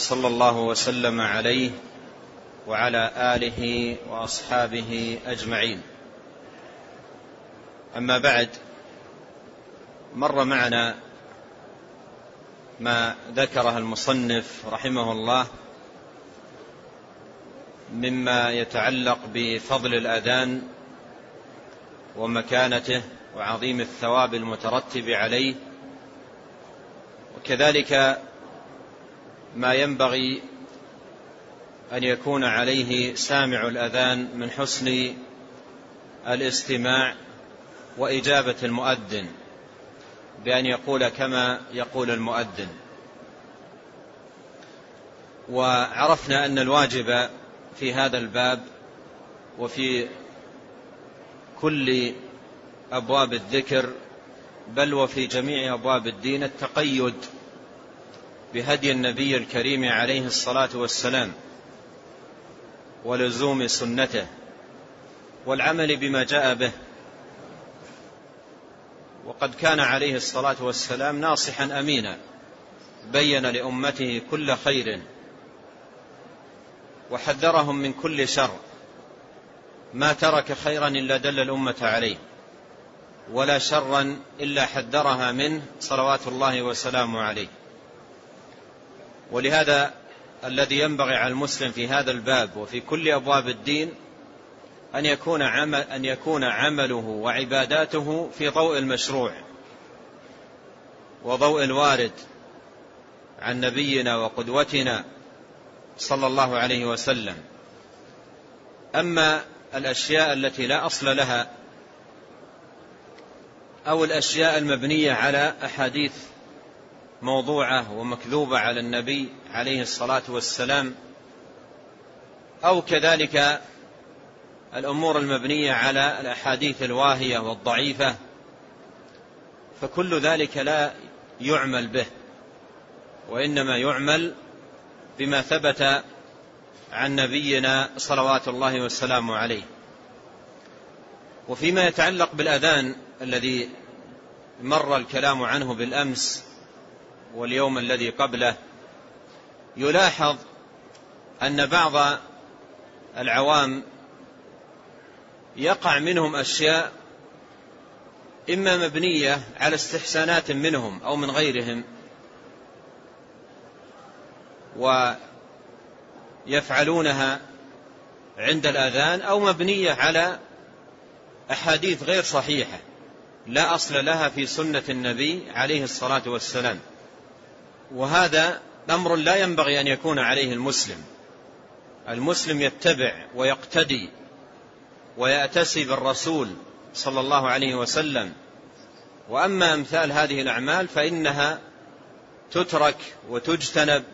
صلى الله وسلم عليه وعلى آله وأصحابه أجمعين. أما بعد مر معنا ما ذكره المصنف رحمه الله مما يتعلق بفضل الأذان ومكانته وعظيم الثواب المترتب عليه وكذلك ما ينبغي أن يكون عليه سامع الأذان من حسن الاستماع وإجابة المؤذن بأن يقول كما يقول المؤذن. وعرفنا أن الواجب في هذا الباب وفي كل أبواب الذكر بل وفي جميع أبواب الدين التقيد. بهدي النبي الكريم عليه الصلاة والسلام ولزوم سنته والعمل بما جاء به. وقد كان عليه الصلاة والسلام ناصحا أمينا بين لأمته كل خير وحذرهم من كل شر. ما ترك خيرا إلا دل الأمة عليه ولا شرا إلا حذرها منه صلوات الله وسلامه عليه. ولهذا الذي ينبغي على المسلم في هذا الباب وفي كل أبواب الدين أن يكون عمل أن يكون عمله وعباداته في ضوء المشروع وضوء الوارد عن نبينا وقدوتنا صلى الله عليه وسلم. أما الأشياء التي لا أصل لها أو الأشياء المبنية على أحاديث موضوعة ومكذوبة على النبي عليه الصلاة والسلام أو كذلك الأمور المبنية على الأحاديث الواهية والضعيفة فكل ذلك لا يعمل به وإنما يعمل بما ثبت عن نبينا صلوات الله والسلام عليه. وفيما يتعلق بالأذان الذي مر الكلام عنه بالأمس واليوم الذي قبله يلاحظ أن بعض العوام يقع منهم أشياء إما مبنية على استحسانات منهم أو من غيرهم ويفعلونها عند الأذان أو مبنية على أحاديث غير صحيحة لا أصل لها في سنة النبي عليه الصلاة والسلام. وهذا أمر لا ينبغي أن يكون عليه المسلم. المسلم يتبع ويقتدي ويأتسي بالرسول صلى الله عليه وسلم. وأما أمثال هذه الأعمال فإنها تترك وتجتنب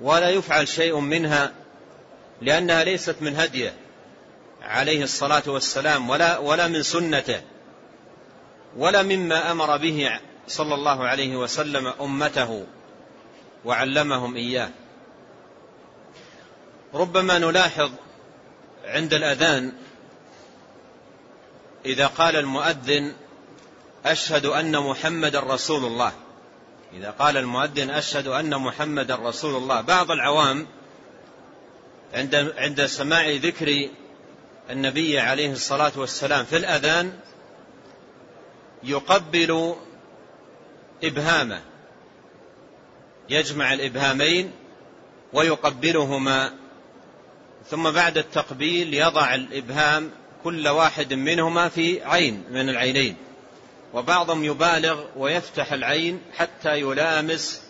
ولا يفعل شيء منها لأنها ليست من هديه عليه الصلاة والسلام ولا, ولا من سنته ولا مما أمر به صلى الله عليه وسلم أمته. وعلمهم إياه. ربما نلاحظ عند الأذان إذا قال المؤذن أشهد أن محمد رسول الله. إذا قال المؤذن أشهد أن محمد رسول الله. بعض العوام عند عند سماع ذكر النبي عليه الصلاة والسلام في الأذان يقبل إبهامه. يجمع الإبهامين ويقبلهما ثم بعد التقبيل يضع الإبهام كل واحد منهما في عين من العينين وبعضهم يبالغ ويفتح العين حتى يلامس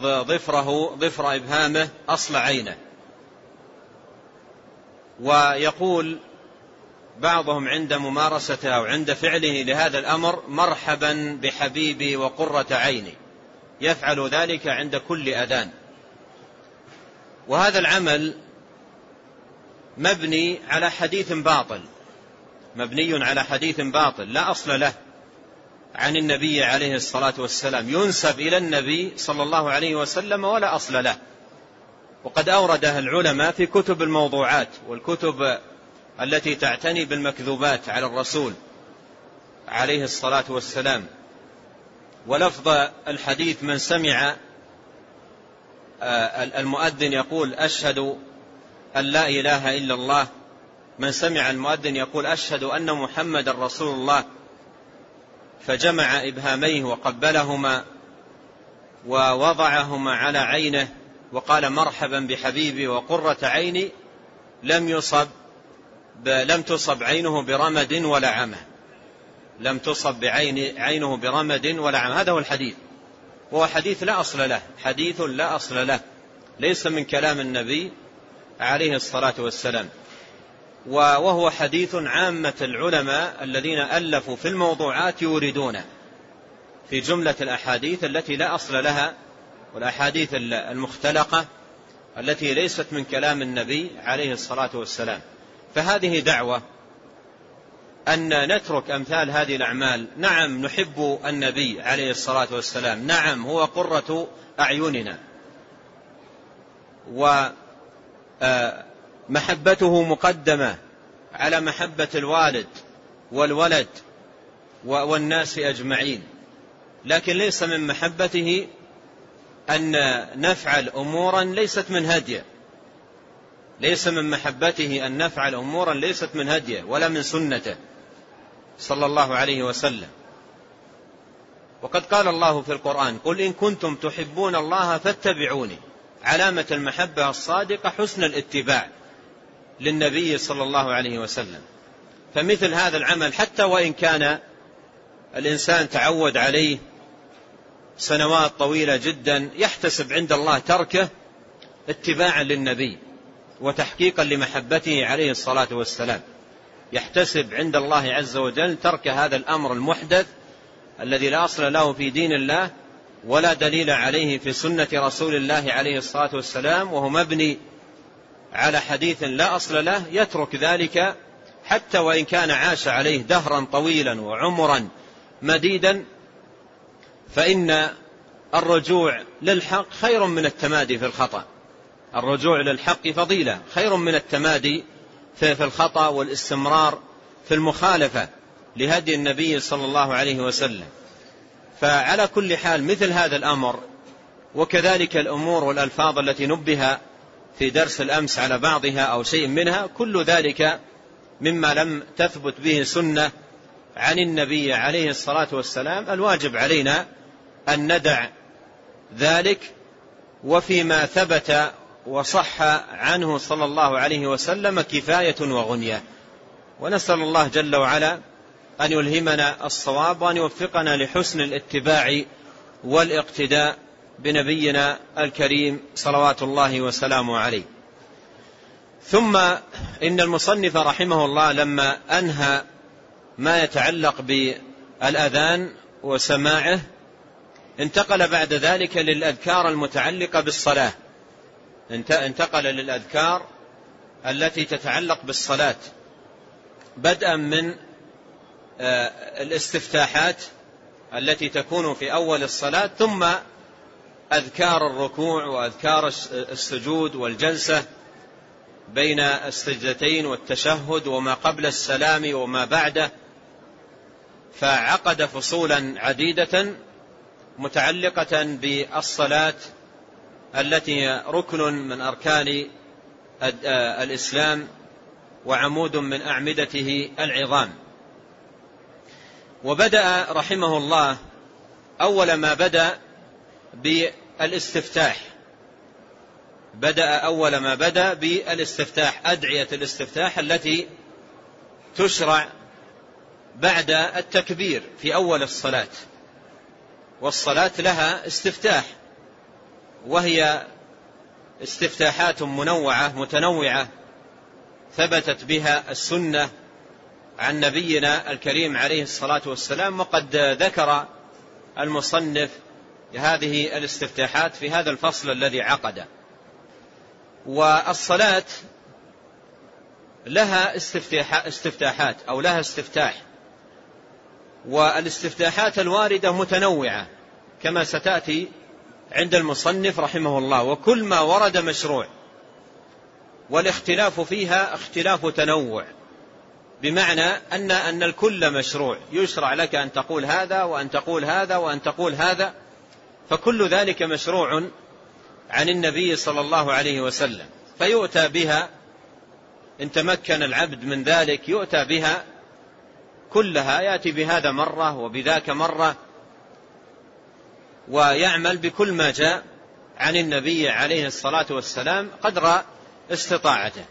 ظفره ظفر إبهامه أصل عينه. ويقول بعضهم عند ممارسته أو عند فعله لهذا الأمر مرحبا بحبيبي وقرة عيني. يفعل ذلك عند كل أذان. وهذا العمل مبني على حديث باطل. مبني على حديث باطل لا أصل له عن النبي عليه الصلاة والسلام. ينسب إلى النبي صلى الله عليه وسلم ولا أصل له. وقد أورده العلماء في كتب الموضوعات والكتب التي تعتني بالمكذوبات على الرسول عليه الصلاة والسلام. ولفظ الحديث من سمع آه، المؤذن يقول أشهد أن لا إله إلا الله. من سمع المؤذن يقول أشهد أن محمد رسول الله. فجمع إبهاميه وقبلهما ووضعهما على عينه وقال مرحبا بحبيبي وقرة عيني. لم يصب لم تصب عينه برمد ولا عمى. لم تصب بعين عينه برمد ولا عمى هذا هو الحديث. وهو حديث لا أصل له. حديث لا أصل له. ليس من كلام النبي عليه الصلاة والسلام. وهو حديث عامة العلماء الذين ألفوا في الموضوعات يوردونه في جملة الأحاديث التي لا أصل لها والأحاديث المختلقة التي ليست من كلام النبي عليه الصلاة والسلام. فهذه دعوة أن نترك أمثال هذه الأعمال. نعم نحب النبي عليه الصلاة والسلام. نعم هو قرة أعيننا. ومحبته مقدمة على محبة الوالد والولد والناس أجمعين. لكن ليس من محبته أن نفعل أمورا ليست من هديه. ليس من محبته أن نفعل أمورا ليست من هديه ولا من سنته. صلى الله عليه وسلم. وقد قال الله في القرآن قل إن كنتم تحبون الله فاتبعوني. علامة المحبة الصادقة حسن الاتباع للنبي صلى الله عليه وسلم. فمثل هذا العمل حتى وإن كان الإنسان تعود عليه سنوات طويلة جدا يحتسب عند الله تركه اتباعا للنبي وتحقيقا لمحبته عليه الصلاة والسلام. يحتسب عند الله عز وجل ترك هذا الأمر المحدث الذي لا أصل له في دين الله ولا دليل عليه في سنة رسول الله عليه الصلاة والسلام وهو مبني على حديث لا أصل له يترك ذلك حتى وإن كان عاش عليه دهرا طويلا وعمرا مديدا فإن الرجوع للحق خير من التمادي في الخطأ. الرجوع للحق فضيلة خير من التمادي في الخطأ والاستمرار في المخالفة لهدي النبي صلى الله عليه وسلم. فعلى كل حال مثل هذا الأمر وكذلك الأمور والألفاظ التي نبه في درس الأمس على بعضها أو شيء منها كل ذلك مما لم تثبت به سنة عن النبي عليه الصلاة والسلام. الواجب علينا أن ندع ذلك وفيما ثبت وصح عنه صلى الله عليه وسلم كفاية وغنية. ونسأل الله جل وعلا أن يلهمنا الصواب وأن يوفقنا لحسن الاتباع والاقتداء بنبينا الكريم صلوات الله وسلامه عليه. ثم إن المصنف رحمه الله لما أنهى ما يتعلق بالأذان وسماعه انتقل بعد ذلك للأذكار المتعلقة بالصلاة. انتقل للأذكار التي تتعلق بالصلاة بدءا من آه، الاستفتاحات التي تكون في أول الصلاة ثم أذكار الركوع وأذكار السجود والجلسة بين السجدتين والتشهد وما قبل السلام وما بعده. فعقد فصولا عديدة متعلقة بالصلاة التي هي ركن من أركان الإسلام وعمود من أعمدته العظام. وبدأ رحمه الله أول ما بدأ بالإستفتاح. بدأ أول ما بدأ بالإستفتاح أدعية الاستفتاح التي تشرع بعد التكبير في أول الصلاة. والصلاة لها استفتاح. وهي استفتاحات منوعة متنوعة ثبتت بها السنة عن نبينا الكريم عليه الصلاة والسلام وقد ذكر المصنف هذه الاستفتاحات في هذا الفصل الذي عقد. والصلاة لها استفتاحات أو لها استفتاح. والاستفتاحات الواردة متنوعة كما ستأتي عند المصنف رحمه الله وكل ما ورد مشروع والاختلاف فيها اختلاف تنوع بمعنى أن أن الكل مشروع يشرع لك أن تقول هذا وأن تقول هذا وأن تقول هذا فكل ذلك مشروع عن النبي صلى الله عليه وسلم. فيؤتى بها إن تمكن العبد من ذلك يؤتى بها كلها يأتي بهذا مرة وبذاك مرة ويعمل بكل ما جاء عن النبي عليه الصلاة والسلام قدر استطاعته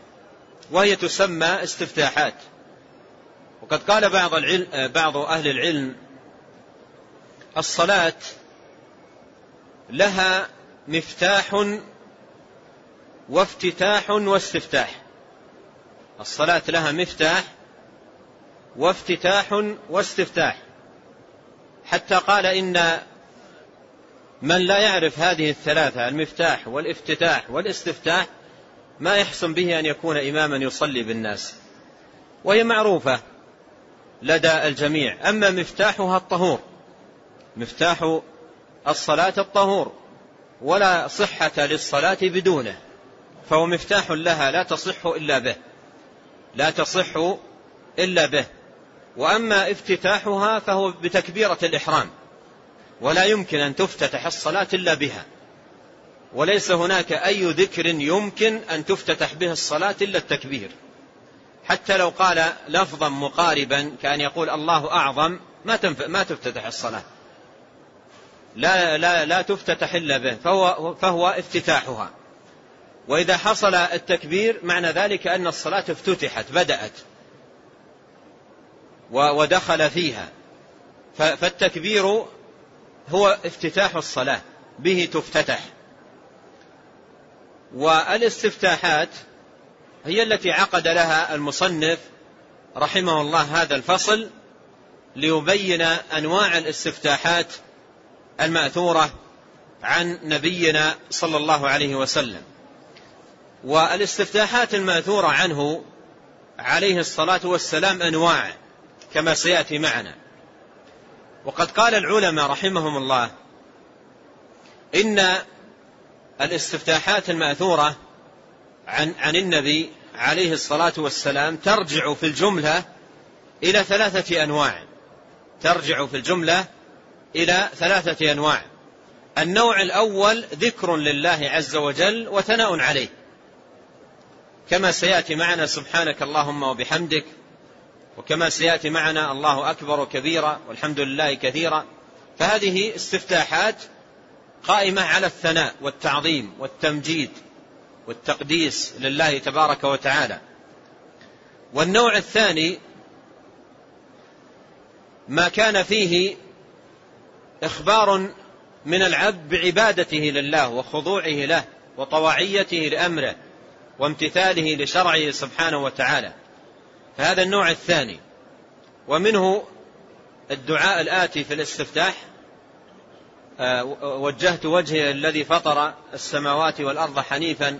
وهي تسمى استفتاحات. وقد قال بعض, العلم بعض أهل العلم الصلاة لها مفتاح وافتتاح واستفتاح. الصلاة لها مفتاح وافتتاح واستفتاح. حتى قال إن من لا يعرف هذه الثلاثة المفتاح والافتتاح والاستفتاح ما يحسن به أن يكون إماما يصلي بالناس. وهي معروفة لدى الجميع. أما مفتاحها الطهور مفتاح الصلاة الطهور ولا صحة للصلاة بدونه فهو مفتاح لها لا تصح إلا به لا تصح إلا به. وأما افتتاحها فهو بتكبيرة الإحرام. ولا يمكن أن تفتتح الصلاة إلا بها. وليس هناك أي ذكر يمكن أن تفتتح به الصلاة إلا التكبير. حتى لو قال لفظا مقاربا كأن يقول الله أعظم ما, ما تفتتح الصلاة. لا, لا, لا تفتتح إلا به فهو, فهو افتتاحها. وإذا حصل التكبير معنى ذلك أن الصلاة افتتحت بدأت. ودخل فيها. فالتكبير هو افتتاح الصلاة به تفتتح. والاستفتاحات هي التي عقد لها المصنف رحمه الله هذا الفصل ليبين أنواع الاستفتاحات المأثورة عن نبينا صلى الله عليه وسلم. والاستفتاحات المأثورة عنه عليه الصلاة والسلام أنواع كما سيأتي معنا. وقد قال العلماء رحمهم الله إن الاستفتاحات المأثورة عن عن النبي عليه الصلاة والسلام ترجع في الجملة إلى ثلاثة أنواع. ترجع في الجملة إلى ثلاثة أنواع. النوع الأول ذكر لله عز وجل وثناء عليه. كما سيأتي معنا سبحانك اللهم وبحمدك وكما سيأتي معنا الله أكبر كبيرا والحمد لله كثيرا. فهذه استفتاحات قائمة على الثناء والتعظيم والتمجيد والتقديس لله تبارك وتعالى. والنوع الثاني ما كان فيه إخبار من العبد بعبادته لله وخضوعه له وطواعيته لأمره وامتثاله لشرعه سبحانه وتعالى. فهذا النوع الثاني. ومنه الدعاء الآتي في الاستفتاح آه، وجهت وجهي الذي فطر السماوات والأرض حنيفا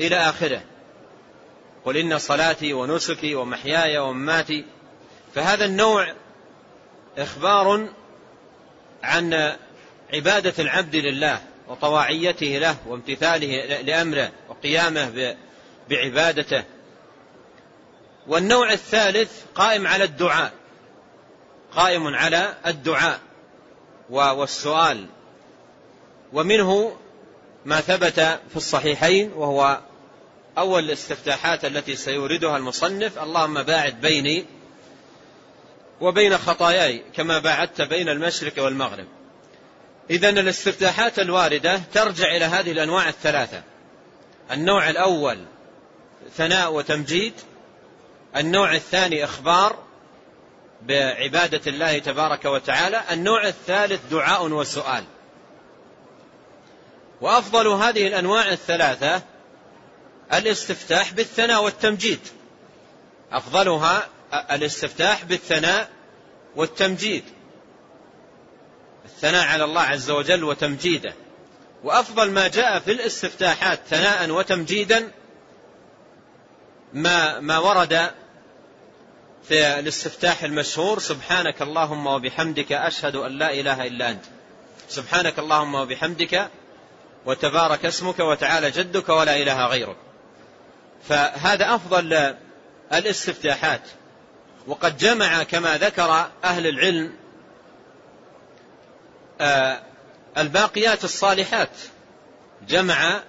إلى آخره. قل إن صلاتي ونسكي ومحياي ومماتي. فهذا النوع إخبار عن عبادة العبد لله وطواعيته له وامتثاله لأمره وقيامه بعبادته. والنوع الثالث قائم على الدعاء. قائم على الدعاء والسؤال. ومنه ما ثبت في الصحيحين وهو أول الاستفتاحات التي سيوردها المصنف اللهم باعد بيني وبين خطاياي كما باعدت بين المشرق والمغرب. إذا الاستفتاحات الواردة ترجع إلى هذه الأنواع الثلاثة. النوع الأول ثناء وتمجيد النوع الثاني إخبار بعبادة الله تبارك وتعالى النوع الثالث دعاء وسؤال. وأفضل هذه الأنواع الثلاثة الاستفتاح بالثناء والتمجيد. أفضلها الاستفتاح بالثناء والتمجيد. الثناء على الله عز وجل وتمجيده. وأفضل ما جاء في الاستفتاحات ثناء وتمجيدا ما ما ورد في الاستفتاح المشهور سبحانك اللهم وبحمدك أشهد أن لا إله إلا أنت. سبحانك اللهم وبحمدك وتبارك اسمك وتعالى جدك ولا إله غيرك. فهذا أفضل الاستفتاحات. وقد جمع كما ذكر أهل العلم آه، الباقيات الصالحات. جمع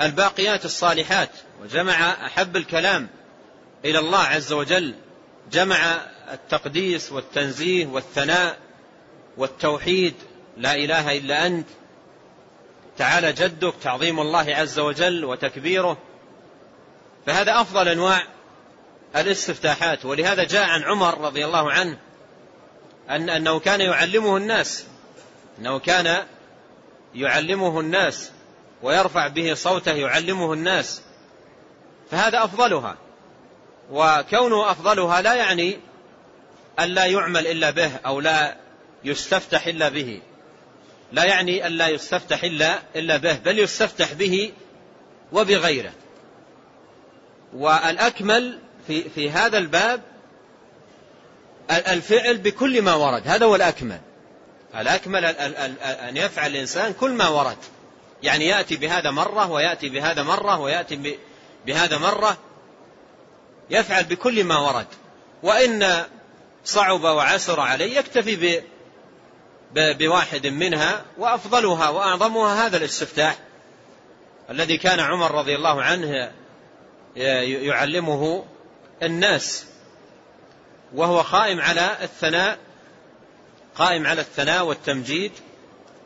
الباقيات الصالحات وجمع أحب الكلام إلى الله عز وجل. جمع التقديس والتنزيه والثناء والتوحيد لا إله إلا أنت تعالى جدك تعظيم الله عز وجل وتكبيره. فهذا أفضل أنواع الاستفتاحات. ولهذا جاء عن عمر رضي الله عنه أن أنه كان يعلمه الناس أنه كان يعلمه الناس ويرفع به صوته يعلمه الناس. فهذا أفضلها. وكونه أفضلها لا يعني أن لا يعمل إلا به أو لا يستفتح إلا به. لا يعني أن لا يستفتح إلا, إلا به بل يستفتح به وبغيره. والأكمل في, في هذا الباب الفعل بكل ما ورد. هذا هو الأكمل. الأكمل أن يفعل الإنسان كل ما ورد. يعني يأتي بهذا مرة ويأتي بهذا مرة ويأتي بهذا مرة. يفعل بكل ما ورد. وإن صعب وعسر عليه يكتفي بواحد منها وأفضلها وأعظمها هذا الاستفتاح الذي كان عمر رضي الله عنه يعلمه الناس. وهو قائم على الثناء قائم على الثناء والتمجيد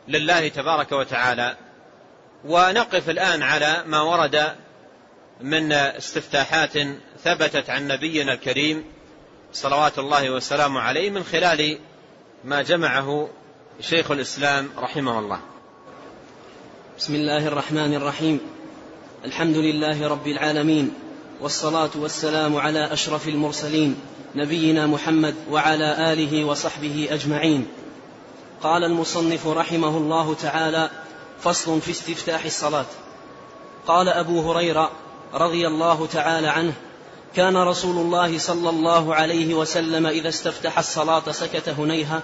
لله تبارك وتعالى. ونقف الآن على ما ورد من استفتاحات ثبتت عن نبينا الكريم صلوات الله وسلامه عليه من خلال ما جمعه شيخ الإسلام رحمه الله. بسم الله الرحمن الرحيم. الحمد لله رب العالمين والصلاة والسلام على أشرف المرسلين نبينا محمد وعلى آله وصحبه أجمعين. قال المصنف رحمه الله تعالى فصل في استفتاح الصلاة. قال أبو هريرة رضي الله تعالى عنه كان رسول الله صلى الله عليه وسلم إذا استفتح الصلاة سكت هنيها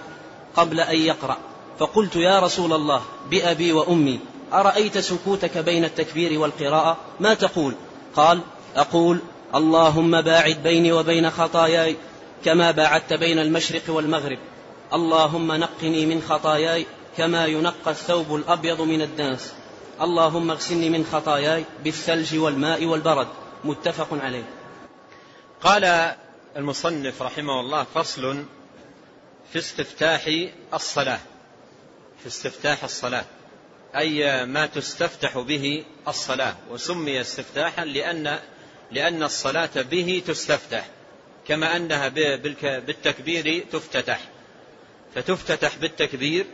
قبل أن يقرأ. فقلت يا رسول الله بأبي وأمي أرأيت سكوتك بين التكبير والقراءة؟ ما تقول؟ قال أقول اللهم باعد بيني وبين خطاياي كما باعدت بين المشرق والمغرب. اللهم نقني من خطاياي كما ينقى الثوب الأبيض من الدنس. اللهم اغسلني من خطاياي بالثلج والماء والبرد. متفق عليه. قال المصنف رحمه الله فصل في استفتاح الصلاة. في استفتاح الصلاة. أي ما تستفتح به الصلاة. وسمي استفتاحا لأن لأن الصلاة به تستفتح. كما أنها بالتكبير تفتتح. فتفتتح بالتكبير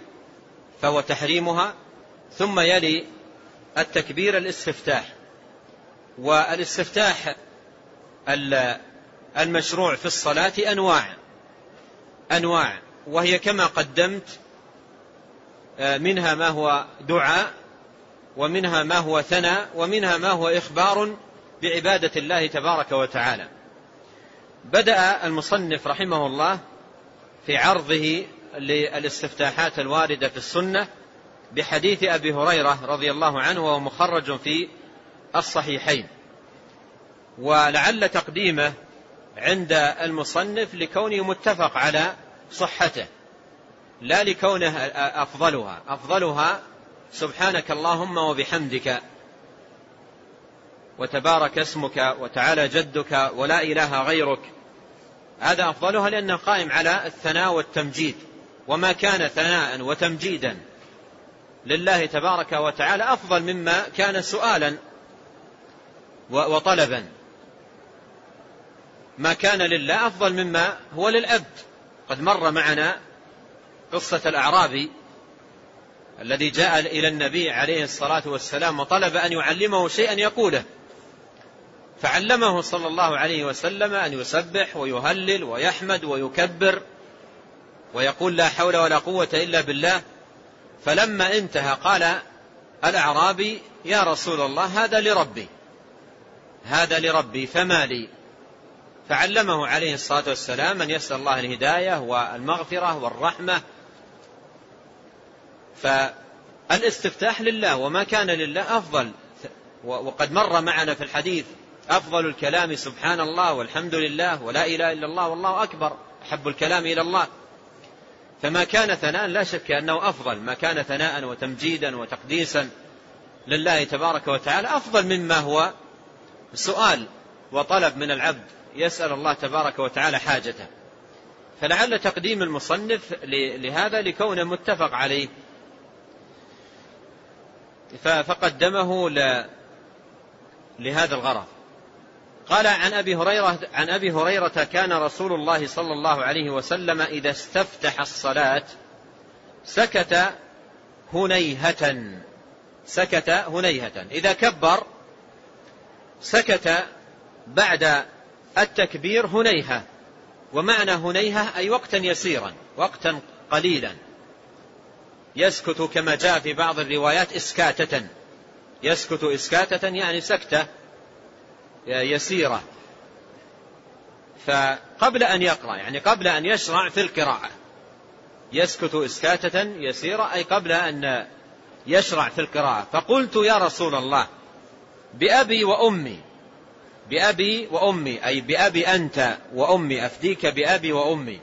فهو تحريمها. ثم يلي التكبير الاستفتاح والاستفتاح المشروع في الصلاة أنواع أنواع وهي كما قدمت آه، منها ما هو دعاء ومنها ما هو ثناء ومنها ما هو إخبار بعبادة الله تبارك وتعالى. بدأ المصنف رحمه الله في عرضه للاستفتاحات الواردة في السنة بحديث أبي هريرة رضي الله عنه وهو مخرج في الصحيحين. ولعل تقديمه عند المصنف لكونه متفق على صحته لا لكونه أفضلها. أفضلها سبحانك اللهم وبحمدك وتبارك اسمك وتعالى جدك ولا إله غيرك. هذا أفضلها لأنه قائم على الثناء والتمجيد وما كان ثناء وتمجيدا. لله تبارك وتعالى أفضل مما كان سؤالا وطلبا. ما كان لله أفضل مما هو للعبد قد مر معنا قصة الأعرابي الذي جاء إلى النبي عليه الصلاة والسلام وطلب أن يعلمه شيئا يقوله. فعلمه صلى الله عليه وسلم أن يسبح ويهلل ويحمد ويكبر ويقول لا حول ولا قوة إلا بالله. فلما انتهى قال الأعرابي يا رسول الله هذا لربي هذا لربي فما لي؟ فعلمه عليه الصلاة والسلام أن يسأل الله الهداية والمغفرة والرحمة. فالإستفتاح لله وما كان لله أفضل. وقد مر معنا في الحديث أفضل الكلام سبحان الله والحمد لله ولا إله إلا الله والله أكبر أحب الكلام إلى الله. فما كان ثناء لا شك أنه أفضل. ما كان ثناء وتمجيدا وتقديسا لله تبارك وتعالى أفضل مما هو سؤال وطلب من العبد يسأل الله تبارك وتعالى حاجته. فلعل تقديم المصنف لهذا لكونه متفق عليه. فقدمه لهذا الغرض. قال عن أبي هريرة عن أبي هريرة كان رسول الله صلى الله عليه وسلم إذا استفتح الصلاة سكت هنيهة سكت هنيهة. إذا كبر سكت بعد التكبير هنيهة. ومعنى هنيهة أي وقتا يسيرا وقتا قليلا. يسكت كما جاء في بعض الروايات إسكاتة. يسكت إسكاتة يعني سكتة. يسيرة. فقبل أن يقرأ يعني قبل أن يشرع في القراءة يسكت إسكاتة يسيرة أي قبل أن يشرع في القراءة. فقلت يا رسول الله بأبي وأمي بأبي وأمي أي بأبي أنت وأمي أفديك بأبي وأمي.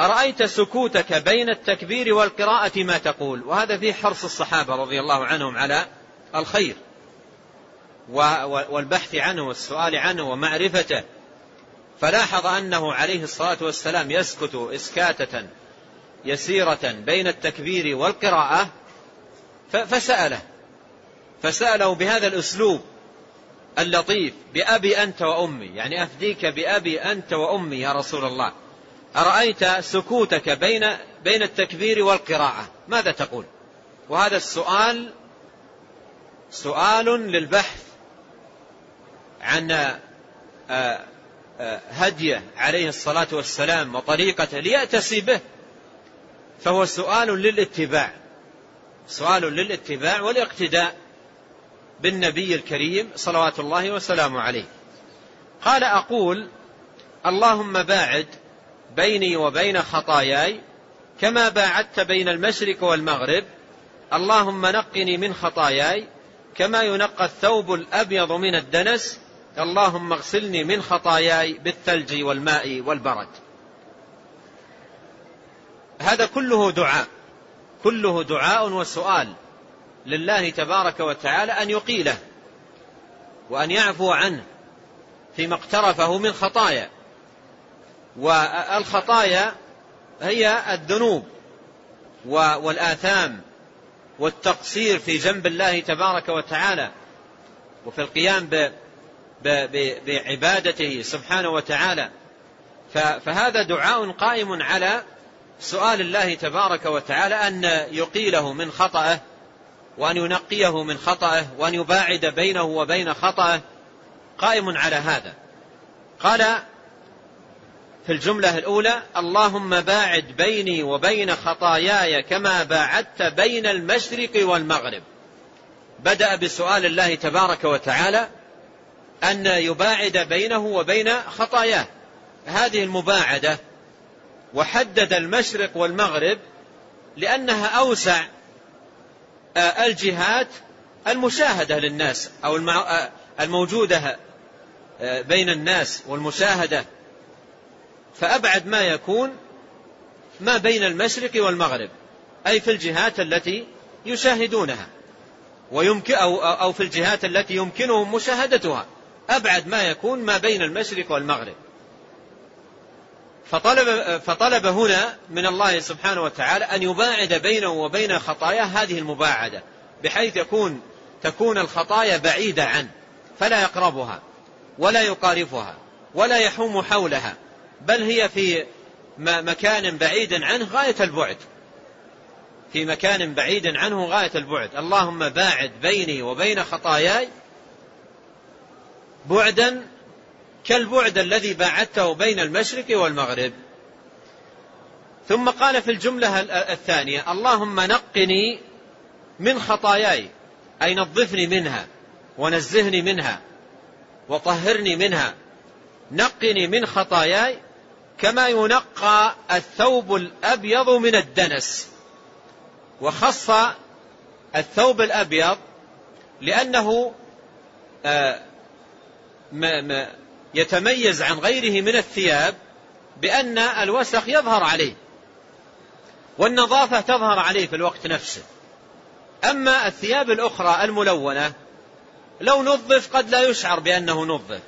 أرأيت سكوتك بين التكبير والقراءة ما تقول؟ وهذا فيه حرص الصحابة رضي الله عنهم على الخير. والبحث عنه والسؤال عنه ومعرفته. فلاحظ أنه عليه الصلاة والسلام يسكت إسكاتة يسيرة بين التكبير والقراءة فسأله. فسأله بهذا الأسلوب اللطيف بأبي أنت وأمي يعني أفديك بأبي أنت وأمي يا رسول الله. أرأيت سكوتك بين بين التكبير والقراءة؟ ماذا تقول؟ وهذا السؤال سؤال للبحث عن آه، آه، هديه عليه الصلاة والسلام وطريقته ليأتسي به فهو سؤال للاتباع سؤال للاتباع والاقتداء بالنبي الكريم صلوات الله وسلامه عليه. قال أقول اللهم باعد بيني وبين خطاياي كما باعدت بين المشرق والمغرب اللهم نقني من خطاياي كما ينقى الثوب الأبيض من الدنس اللهم اغسلني من خطاياي بالثلج والماء والبرد. هذا كله دعاء. كله دعاء وسؤال لله تبارك وتعالى أن يقيله وأن يعفو عنه فيما اقترفه من خطايا. والخطايا هي الذنوب والآثام والتقصير في جنب الله تبارك وتعالى. وفي القيام بعبادته سبحانه وتعالى. فهذا دعاء قائم على سؤال الله تبارك وتعالى أن يقيله من خطأه وأن ينقيه من خطأه وأن يباعد بينه وبين خطأه. قائم على هذا. قال في الجملة الأولى اللهم باعد بيني وبين خطاياي كما باعدت بين المشرق والمغرب. بدأ بسؤال الله تبارك وتعالى أن يباعد بينه وبين خطاياه. هذه المباعدة وحدد المشرق والمغرب لأنها أوسع آه، الجهات المشاهدة للناس أو آه، الموجودة آه، بين الناس والمشاهدة. فأبعد ما يكون ما بين المشرق والمغرب أي في الجهات التي يشاهدونها ويمكن أو, أو في الجهات التي يمكنهم مشاهدتها. أبعد ما يكون ما بين المشرق والمغرب. فطلب, فطلب هنا من الله سبحانه وتعالى أن يباعد بينه وبين خطاياه هذه المباعدة بحيث يكون تكون الخطايا بعيدة عنه فلا يقربها ولا يقارفها ولا يحوم حولها بل هي في مكان بعيد عنه غاية البعد. في مكان بعيد عنه غاية البعد. اللهم باعد بيني وبين خطاياي بعدا كالبعد الذي باعدته بين المشرق والمغرب. ثم قال في الجملة الثانية اللهم نقني من خطاياي أي نظفني منها ونزهني منها وطهرني منها. نقني من خطاياي كما ينقى الثوب الأبيض من الدنس. وخص الثوب الأبيض لأنه آه، يتميز عن غيره من الثياب بأن الوسخ يظهر عليه والنظافة تظهر عليه في الوقت نفسه. أما الثياب الأخرى الملونة لو نظف قد لا يشعر بأنه نظف.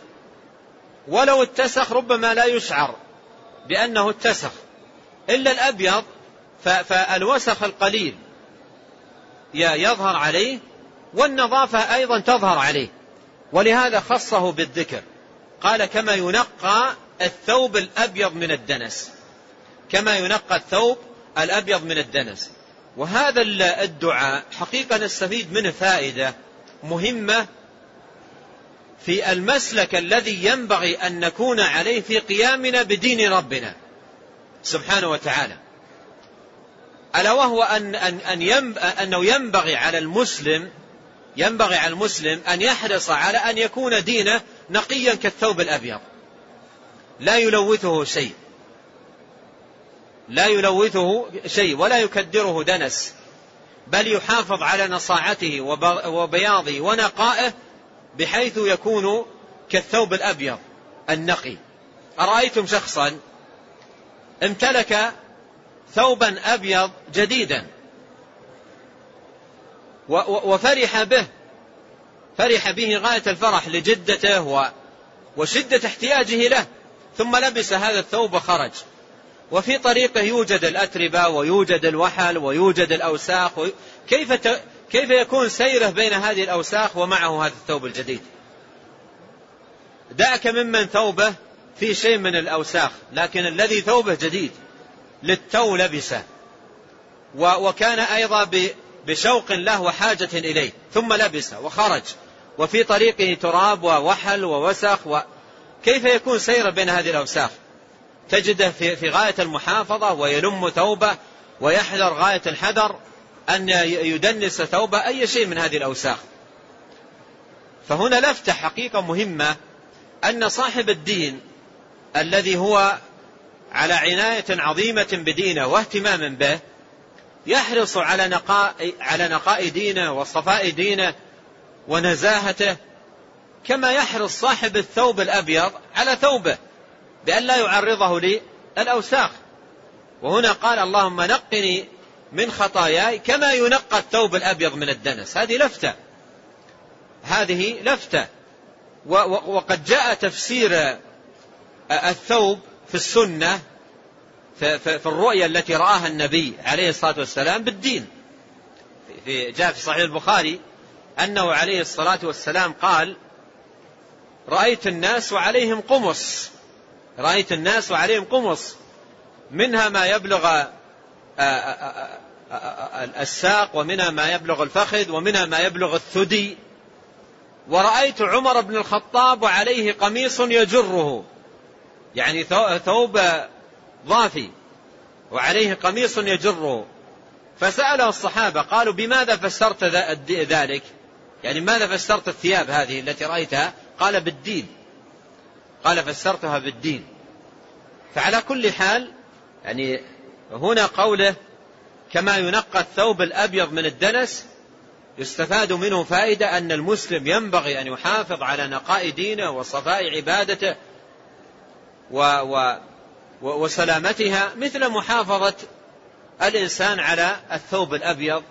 ولو اتسخ ربما لا يشعر بأنه اتسخ. إلا الأبيض فالوسخ القليل يظهر عليه والنظافة أيضا تظهر عليه. ولهذا خصه بالذكر. قال كما ينقى الثوب الأبيض من الدنس. كما ينقى الثوب الأبيض من الدنس. وهذا الدعاء حقيقة نستفيد منه فائدة مهمة في المسلك الذي ينبغي أن نكون عليه في قيامنا بدين ربنا سبحانه وتعالى. ألا وهو أن أن أن أنه ينبغي على المسلم ينبغي على المسلم أن يحرص على أن يكون دينه نقيا كالثوب الأبيض. لا يلوثه شيء. لا يلوثه شيء ولا يكدره دنس. بل يحافظ على نصاعته وبياضه ونقائه بحيث يكون كالثوب الأبيض النقي. أرأيتم شخصا امتلك ثوبا أبيض جديدا؟ وفرح به. فرح به غاية الفرح لجدته وشدة احتياجه له. ثم لبس هذا الثوب وخرج. وفي طريقه يوجد الأتربة ويوجد الوحل ويوجد الأوساخ كيف كيف يكون سيره بين هذه الأوساخ ومعه هذا الثوب الجديد؟ دعك ممن ثوبه في شيء من الأوساخ لكن الذي ثوبه جديد للتو لبسه. وكان أيضا بشوق له وحاجة إليه ثم لبسه وخرج وفي طريقه تراب ووحل ووسخ كيف يكون سيرا بين هذه الأوساخ؟ تجده في غاية المحافظة ويلم ثوبه ويحذر غاية الحذر أن يدنس ثوبه أي شيء من هذه الأوساخ. فهنا لفتة حقيقة مهمة أن صاحب الدين الذي هو على عناية عظيمة بدينه واهتمام به يحرص على نقاء على نقاء دينه وصفاء دينه ونزاهته كما يحرص صاحب الثوب الأبيض على ثوبه بأن لا يعرضه للأوساخ. وهنا قال اللهم نقني من خطاياي كما ينقى الثوب الأبيض من الدنس. هذه لفتة. هذه لفتة. وقد جاء تفسير الثوب في السنة في الرؤيا التي رآها النبي عليه الصلاة والسلام بالدين. في جاء في صحيح البخاري أنه عليه الصلاة والسلام قال رأيت الناس وعليهم قمص. رأيت الناس وعليهم قمص. منها ما يبلغ الساق ومنها ما يبلغ الفخذ ومنها ما يبلغ الثدي. ورأيت عمر بن الخطاب وعليه قميص يجره. يعني ثوب ضافي وعليه قميص يجره فسأله الصحابة قالوا بماذا فسرت ذلك؟ يعني ماذا فسرت الثياب هذه التي رأيتها؟ قال بالدين. قال فسرتها بالدين. فعلى كل حال يعني هنا قوله كما ينقى الثوب الأبيض من الدنس يستفاد منه فائدة أن المسلم ينبغي أن يحافظ على نقاء دينه وصفاء عبادته و و وسلامتها مثل محافظة الإنسان على الثوب الأبيض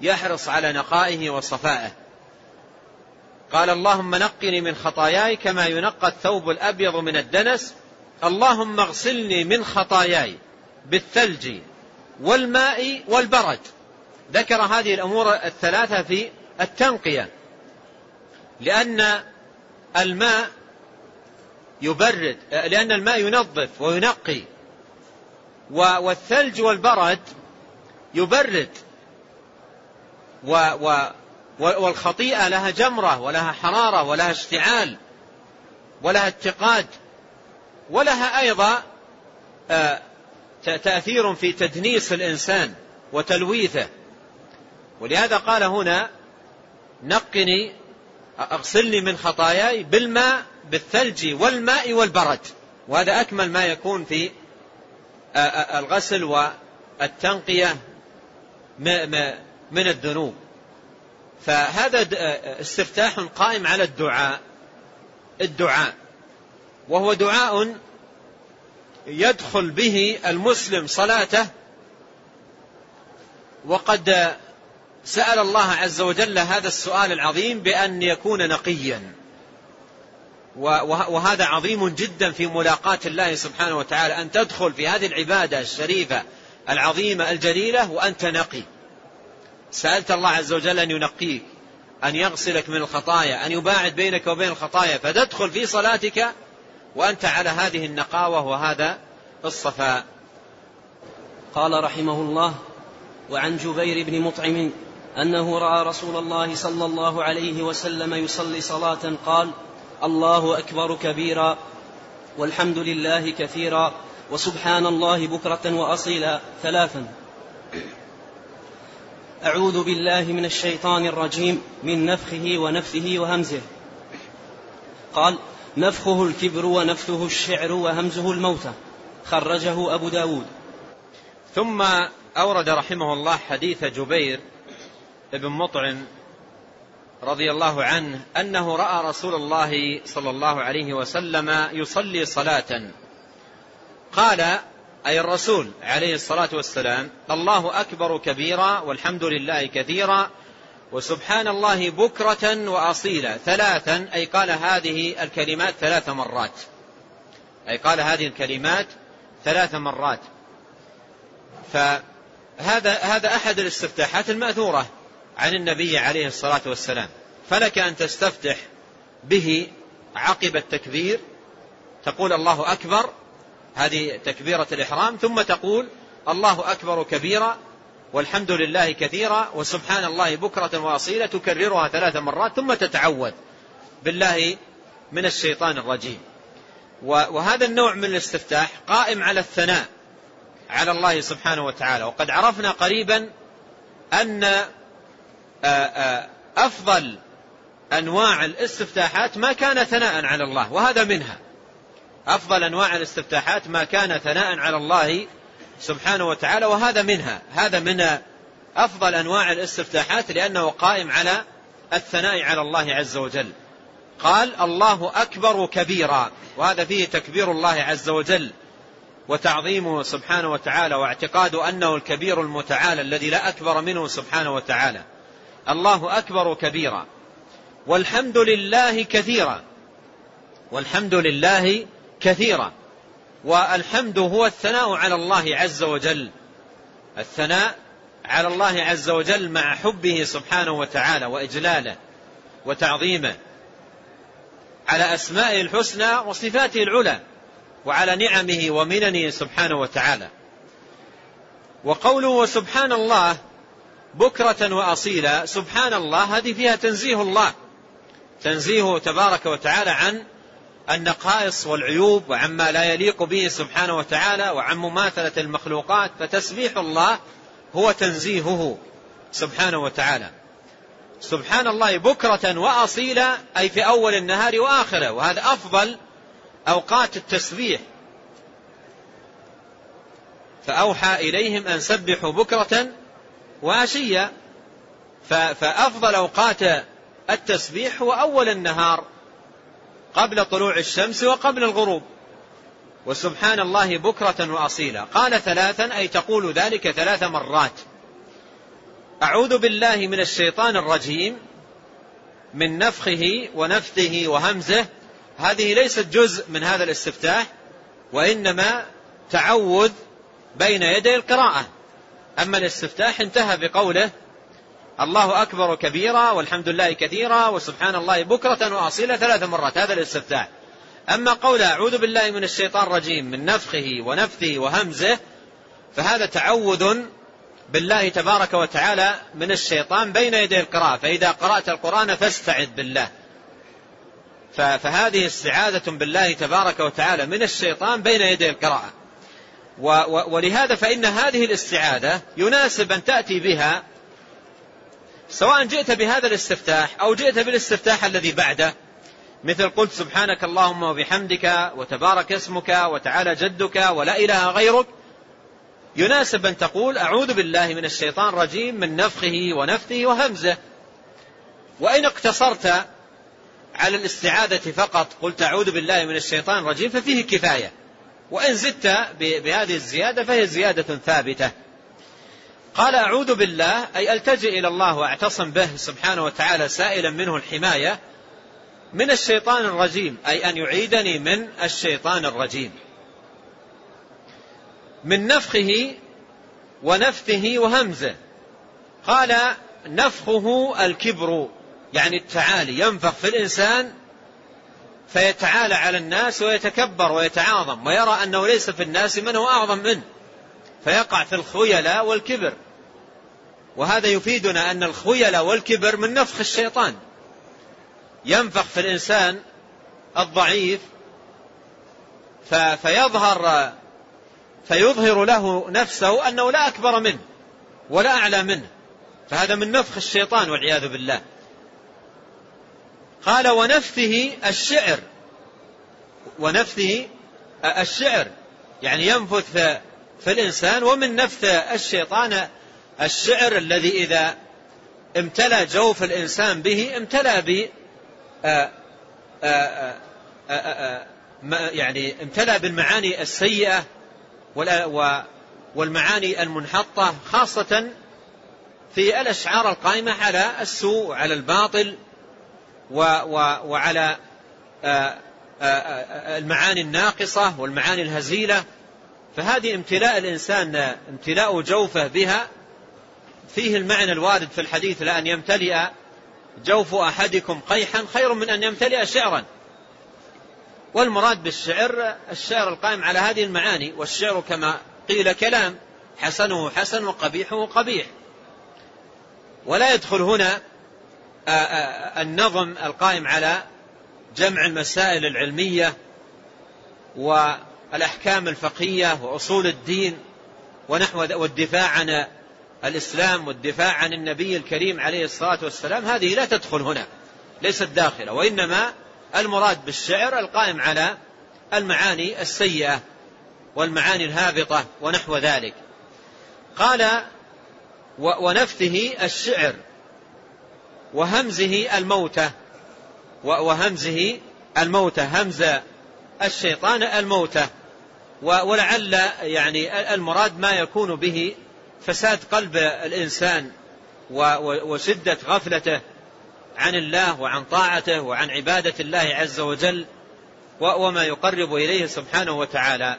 يحرص على نقائه وصفائه. قال اللهم نقني من خطاياي كما ينقى الثوب الأبيض من الدنس. اللهم اغسلني من خطاياي بالثلج والماء والبرد. ذكر هذه الأمور الثلاثة في التنقية. لأن الماء يبرد لأن الماء ينظف وينقي. والثلج والبرد يبرد. والخطيئة لها جمرة ولها حرارة ولها اشتعال ولها اتقاد ولها أيضا آه، تأثير في تدنيس الإنسان وتلويثه. ولهذا قال هنا نقني أغسلني من خطاياي بالماء بالثلج والماء والبرد. وهذا أكمل ما يكون في الغسل والتنقية من الذنوب. فهذا استفتاح قائم على الدعاء الدعاء. وهو دعاء يدخل به المسلم صلاته وقد سأل الله عز وجل هذا السؤال العظيم بأن يكون نقيا. وهذا عظيم جدا في ملاقاة الله سبحانه وتعالى. أن تدخل في هذه العبادة الشريفة العظيمة الجليلة وأنت نقي. سألت الله عز وجل أن ينقيك أن يغسلك من الخطايا أن يباعد بينك وبين الخطايا فتدخل في صلاتك وأنت على هذه النقاوة وهذا الصفاء. قال رحمه الله وعن جبير بن مطعم أنه رأى رسول الله صلى الله عليه وسلم يصلي صلاة قال الله أكبر كبيرا والحمد لله كثيرا وسبحان الله بكرة وأصيلا ثلاثا. أعوذ بالله من الشيطان الرجيم من نفخه ونفثه وهمزه. قال نفخه الكبر ونفثه الشعر وهمزه الموتى. خرجه أبو داود. ثم أورد رحمه الله حديث جبير بن مطعم رضي الله عنه أنه رأى رسول الله صلى الله عليه وسلم يصلي صلاة. قال أي الرسول عليه الصلاة والسلام الله أكبر كبيرا والحمد لله كثيرا وسبحان الله بكرة وأصيلا. ثلاثا أي قال هذه الكلمات ثلاث مرات. أي قال هذه الكلمات ثلاث مرات. فهذا هذا أحد الاستفتاحات المأثورة. عن النبي عليه الصلاة والسلام. فلك أن تستفتح به عقب التكبير. تقول الله أكبر هذه تكبيرة الإحرام. ثم تقول الله أكبر كبيرا والحمد لله كثيرا وسبحان الله بكرة وأصيلة تكررها ثلاث مرات ثم تتعوذ بالله من الشيطان الرجيم. وهذا النوع من الاستفتاح قائم على الثناء على الله سبحانه وتعالى. وقد عرفنا قريبا أن أفضل أنواع الاستفتاحات ما كان ثناء على الله وهذا منها. أفضل أنواع الاستفتاحات ما كان ثناء على الله سبحانه وتعالى وهذا منها. هذا من أفضل أنواع الاستفتاحات لأنه قائم على الثناء على الله عز وجل. قال الله أكبر كبيرا. وهذا فيه تكبير الله عز وجل وتعظيمه سبحانه وتعالى واعتقاد أنه الكبير المتعالى الذي لا أكبر منه سبحانه وتعالى. الله أكبر كبيرا. والحمد لله كثيرا. والحمد لله كثيرا. والحمد هو الثناء على الله عز وجل. الثناء على الله عز وجل مع حبه سبحانه وتعالى وإجلاله وتعظيمه على أسمائه الحسنى وصفاته العلى وعلى نعمه ومننه سبحانه وتعالى. وقوله سبحان الله بكرة وأصيلا. سبحان الله هذه فيها تنزيه الله. تنزيه تبارك وتعالى عن النقائص والعيوب وعما لا يليق به سبحانه وتعالى وعن مماثلة المخلوقات. فتسبيح الله هو تنزيهه سبحانه وتعالى. سبحان الله بكرة وأصيلا أي في أول النهار وآخره. وهذا أفضل أوقات التسبيح. فأوحى إليهم أن سبحوا بكرة وعشيا فأفضل أوقات التسبيح هو أول النهار قبل طلوع الشمس وقبل الغروب. وسبحان الله بكرة وأصيلا. قال ثلاثا أي تقول ذلك ثلاث مرات. أعوذ بالله من الشيطان الرجيم من نفخه ونفثه وهمزه. هذه ليست جزء من هذا الاستفتاح وإنما تعوذ بين يدي القراءة. أما الاستفتاح انتهى بقوله الله أكبر كبيرا والحمد لله كثيرا وسبحان الله بكرة وأصيلا ثلاث مرات. هذا الاستفتاح. أما قول أعوذ بالله من الشيطان الرجيم من نفخه ونفثه وهمزه فهذا تعوذ بالله تبارك وتعالى من الشيطان بين يدي القراءة. فإذا قرأت القرآن فاستعذ بالله. فهذه استعاذة بالله تبارك وتعالى من الشيطان بين يدي القراءة. ولهذا فإن هذه الاستعاذة يناسب أن تأتي بها سواء جئت بهذا الاستفتاح أو جئت بالاستفتاح الذي بعده. مثل قلت سبحانك اللهم وبحمدك وتبارك اسمك وتعالى جدك ولا إله غيرك يناسب أن تقول أعوذ بالله من الشيطان الرجيم من نفخه ونفثه وهمزه. وإن اقتصرت على الاستعاذة فقط قلت أعوذ بالله من الشيطان الرجيم ففيه كفاية. وإن زدت بهذه الزيادة فهي زيادة ثابتة. قال أعوذ بالله أي ألتجئ إلى الله وأعتصم به سبحانه وتعالى سائلا منه الحماية من الشيطان الرجيم أي أن يعيدني من الشيطان الرجيم. من نفخه ونفثه وهمزه. قال نفخه الكبر يعني التعالي ينفخ في الإنسان فيتعالى على الناس ويتكبر ويتعاظم ويرى أنه ليس في الناس من هو أعظم منه فيقع في الخيلاء والكبر. وهذا يفيدنا أن الخيلاء والكبر من نفخ الشيطان. ينفخ في الإنسان الضعيف فيظهر فيظهر له نفسه أنه لا أكبر منه ولا أعلى منه. فهذا من نفخ الشيطان والعياذ بالله. قال ونفثه الشعر. ونفثه الشعر. يعني ينفث في الإنسان ومن نفث الشيطان الشعر الذي إذا امتلأ جوف الإنسان به امتلأ ب يعني امتلأ بالمعاني السيئة والمعاني المنحطة خاصة في الأشعار القائمة على السوء وعلى الباطل وعلى المعاني الناقصة والمعاني الهزيلة. فهذه امتلاء الإنسان امتلاء جوفه بها. فيه المعنى الوارد في الحديث لأن يمتلئ جوف أحدكم قيحا خير من أن يمتلئ شعرا. والمراد بالشعر الشعر القائم على هذه المعاني. والشعر كما قيل كلام حسنه حسن وقبيحه قبيح. ولا يدخل هنا النظم القائم على جمع المسائل العلمية والأحكام الفقهية وأصول الدين ونحو والدفاع عن الإسلام والدفاع عن النبي الكريم عليه الصلاة والسلام. هذه لا تدخل هنا ليست داخلة وإنما المراد بالشعر القائم على المعاني السيئة والمعاني الهابطة ونحو ذلك. قال ونفثه الشعر. وهمزه الموتة وهمزه الموتة همز الشيطان الموتة ولعل يعني المراد ما يكون به فساد قلب الإنسان وشدة غفلته عن الله وعن طاعته وعن عبادة الله عز وجل وما يقرب إليه سبحانه وتعالى.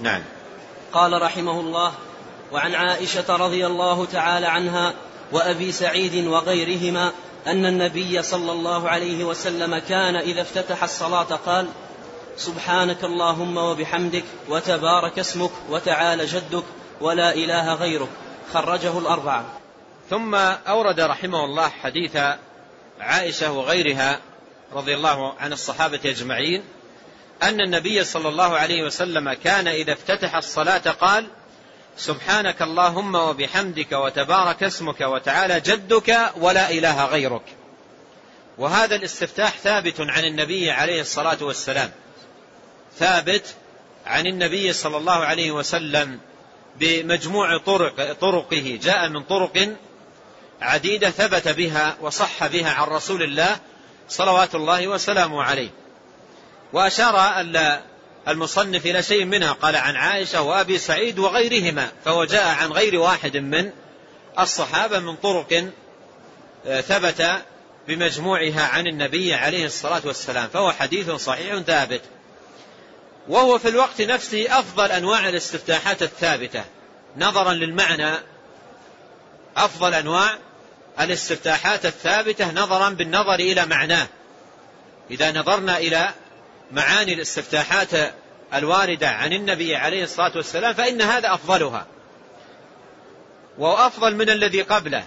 نعم. قال رحمه الله وعن عائشة رضي الله تعالى عنها وأبي سعيد وغيرهما أن النبي صلى الله عليه وسلم كان إذا افتتح الصلاة قال سبحانك اللهم وبحمدك وتبارك اسمك وتعالى جدك ولا إله غيرك. خرجه الأربعة. ثم أورد رحمه الله حديث عائشة وغيرها رضي الله عن الصحابة أجمعين أن النبي صلى الله عليه وسلم كان إذا افتتح الصلاة قال سبحانك اللهم وبحمدك وتبارك اسمك وتعالى جدك ولا إله غيرك. وهذا الاستفتاح ثابت عن النبي عليه الصلاة والسلام. ثابت عن النبي صلى الله عليه وسلم بمجموع طرق طرقه. جاء من طرق عديدة ثبت بها وصح بها عن رسول الله صلوات الله وسلامه عليه. وأشار المصنف إلى شيء منها. قال عن عائشة وأبي سعيد وغيرهما فهو جاء عن غير واحد من الصحابة من طرق آه، ثبت بمجموعها عن النبي عليه الصلاة والسلام فهو حديث صحيح ثابت. وهو في الوقت نفسه أفضل أنواع الاستفتاحات الثابتة. نظرا للمعنى أفضل أنواع الاستفتاحات الثابتة نظرا بالنظر إلى معناه. إذا نظرنا إلى معاني الاستفتاحات الواردة عن النبي عليه الصلاة والسلام فإن هذا أفضلها. وأفضل من الذي قبله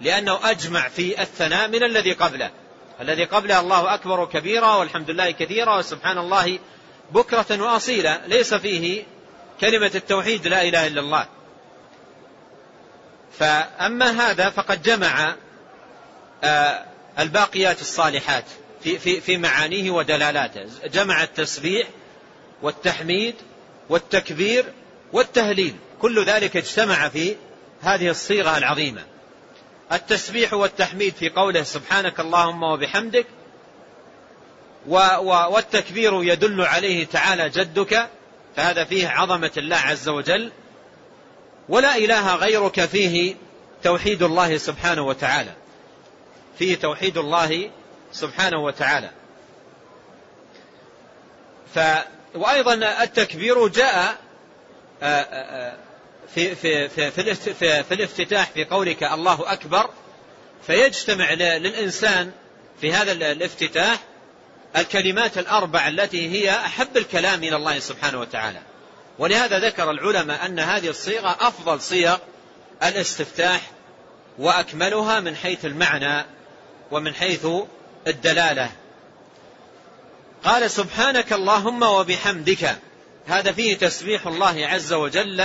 لأنه أجمع في الثناء من الذي قبله. الذي قبله الله أكبر كبيرا والحمد لله كثيرا وسبحان الله بكرة وأصيلا. ليس فيه كلمة التوحيد لا إله إلا الله. فأما هذا فقد جمع آه، الباقيات الصالحات. في, في, في معانيه ودلالاته. جمع التسبيح والتحميد والتكبير والتهليل. كل ذلك اجتمع في هذه الصيغة العظيمة. التسبيح والتحميد في قوله سبحانك اللهم وبحمدك والتكبير يدل عليه تعالى جدك فهذا فيه عظمة الله عز وجل ولا إله غيرك فيه توحيد الله سبحانه وتعالى. فيه توحيد الله سبحانه وتعالى. ف وأيضا التكبير جاء آه، آه، آه، في, في, في, في, في الافتتاح في قولك الله أكبر. فيجتمع للإنسان في هذا الافتتاح الكلمات الأربع التي هي أحب الكلام إلى الله سبحانه وتعالى. ولهذا ذكر العلماء أن هذه الصيغة أفضل صيغ الاستفتاح وأكملها من حيث المعنى ومن حيث الدلالة. قال سبحانك اللهم وبحمدك. هذا فيه تسبيح الله عز وجل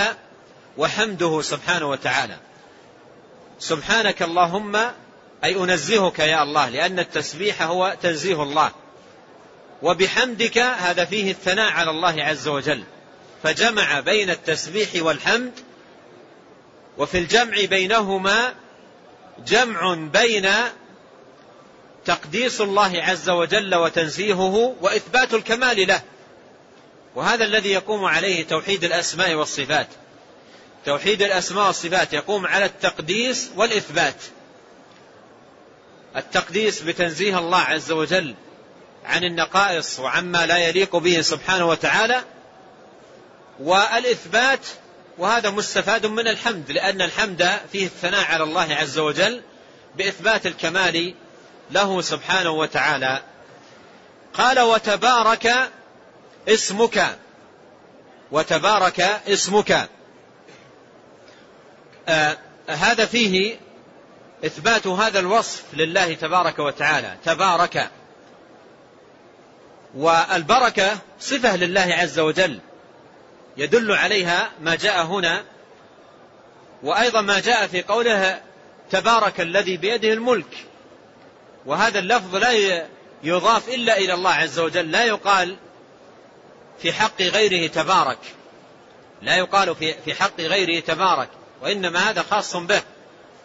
وحمده سبحانه وتعالى. سبحانك اللهم أي أنزهك يا الله لأن التسبيح هو تنزيه الله. وبحمدك هذا فيه الثناء على الله عز وجل. فجمع بين التسبيح والحمد وفي الجمع بينهما جمع بين تقديس الله عز وجل وتنزيهه وإثبات الكمال له. وهذا الذي يقوم عليه توحيد الأسماء والصفات. توحيد الأسماء والصفات يقوم على التقديس والإثبات. التقديس بتنزيه الله عز وجل عن النقائص وعما لا يليق به سبحانه وتعالى والإثبات وهذا مستفاد من الحمد لأن الحمد فيه الثناء على الله عز وجل بإثبات الكمال له سبحانه وتعالى. قال وتبارك اسمك. وتبارك اسمك. آه هذا فيه إثبات هذا الوصف لله تبارك وتعالى. تبارك. والبركة صفة لله عز وجل. يدل عليها ما جاء هنا. وأيضا ما جاء في قوله تبارك الذي بيده الملك. وهذا اللفظ لا يضاف إلا إلى الله عز وجل لا يقال في حق غيره تبارك. لا يقال في حق غيره تبارك وإنما هذا خاص به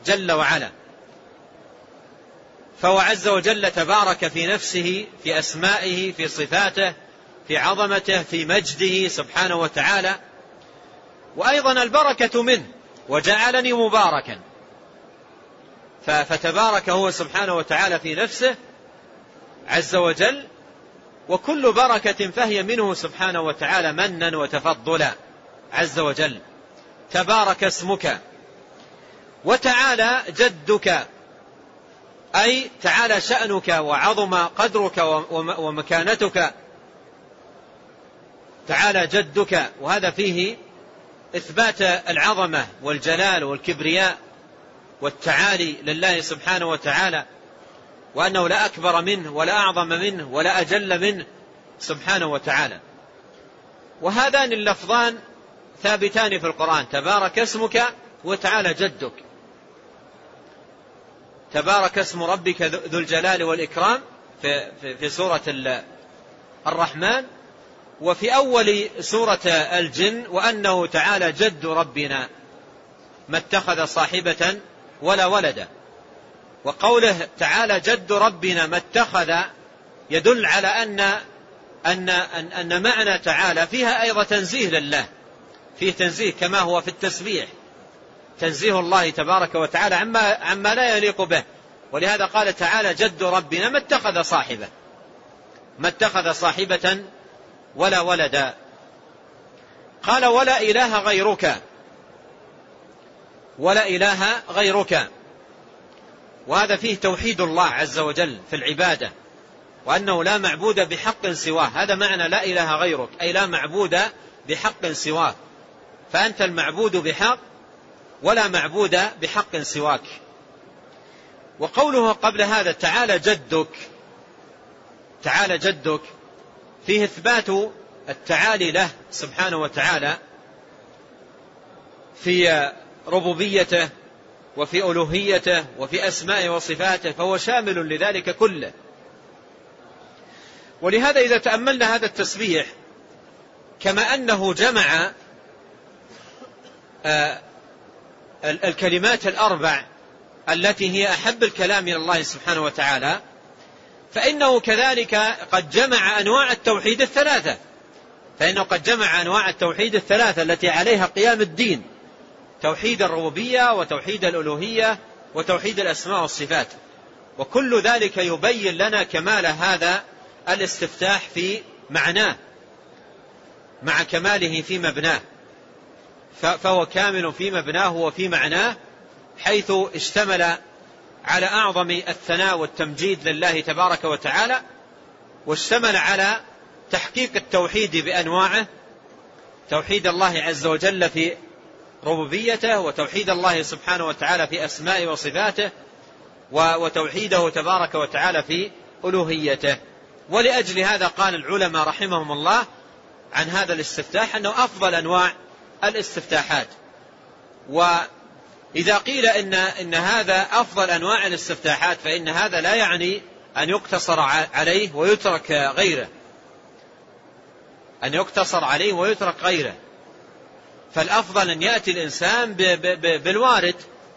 جل وعلا. فهو عز وجل تبارك في نفسه في أسمائه في صفاته في عظمته في مجده سبحانه وتعالى. وأيضا البركة منه وجعلني مباركا. فتبارك هو سبحانه وتعالى في نفسه عز وجل وكل بركة فهي منه سبحانه وتعالى منا وتفضلا. عز وجل تبارك اسمك وتعالى جدك أي تعالى شأنك وعظم قدرك ومكانتك. تعالى جدك وهذا فيه إثبات العظمة والجلال والكبرياء. والتعالي لله سبحانه وتعالى وأنه لا أكبر منه ولا أعظم منه ولا أجل منه سبحانه وتعالى. وهذان اللفظان ثابتان في القرآن تبارك اسمك وتعالى جدك. تبارك اسم ربك ذو الجلال والإكرام في, في, في سورة الرحمن وفي أول سورة الجن وأنه تعالى جد ربنا ما اتخذ صاحبة ولا ولدا وقوله تعالى جد ربنا ما اتخذ يدل على أن أن أن, أن معنى تعالى فيها أيضا تنزيه لله. فيه تنزيه كما هو في التسبيح. تنزيه الله تبارك وتعالى عما, عما لا يليق به. ولهذا قال تعالى جد ربنا ما اتخذ صاحبة. ما اتخذ صاحبة ولا ولدا. قال ولا إله غيرك. ولا إله غيرك. وهذا فيه توحيد الله عز وجل في العبادة وأنه لا معبود بحق سواه. هذا معنى لا إله غيرك أي لا معبود بحق سواه. فأنت المعبود بحق ولا معبود بحق سواك. وقوله قبل هذا تعالى جدك تعالى جدك فيه إثبات التعالي له سبحانه وتعالى في ربوبيته وفي ألوهيته وفي أسمائه وصفاته فهو شامل لذلك كله. ولهذا إذا تأملنا هذا التسبيح كما أنه جمع آه، الكلمات الأربع التي هي أحب الكلام إلى الله سبحانه وتعالى فإنه كذلك قد جمع أنواع التوحيد الثلاثة. فإنه قد جمع أنواع التوحيد الثلاثة التي عليها قيام الدين. توحيد الربوبية وتوحيد الألوهية وتوحيد الأسماء والصفات. وكل ذلك يبين لنا كمال هذا الاستفتاح في معناه مع كماله في مبناه. فهو كامل في مبناه وفي معناه حيث اشتمل على أعظم الثناء والتمجيد لله تبارك وتعالى واشتمل على تحقيق التوحيد بأنواعه توحيد الله عز وجل في ربوبيته وتوحيد الله سبحانه وتعالى في أسمائه وصفاته وتوحيده تبارك وتعالى في ألوهيته. ولأجل هذا قال العلماء رحمهم الله عن هذا الاستفتاح أنه أفضل أنواع الاستفتاحات. وإذا قيل إن, إن هذا أفضل أنواع الاستفتاحات فإن هذا لا يعني أن يقتصر عليه ويترك غيره. أن يقتصر عليه ويترك غيره. فالأفضل أن يأتي الإنسان بالوارد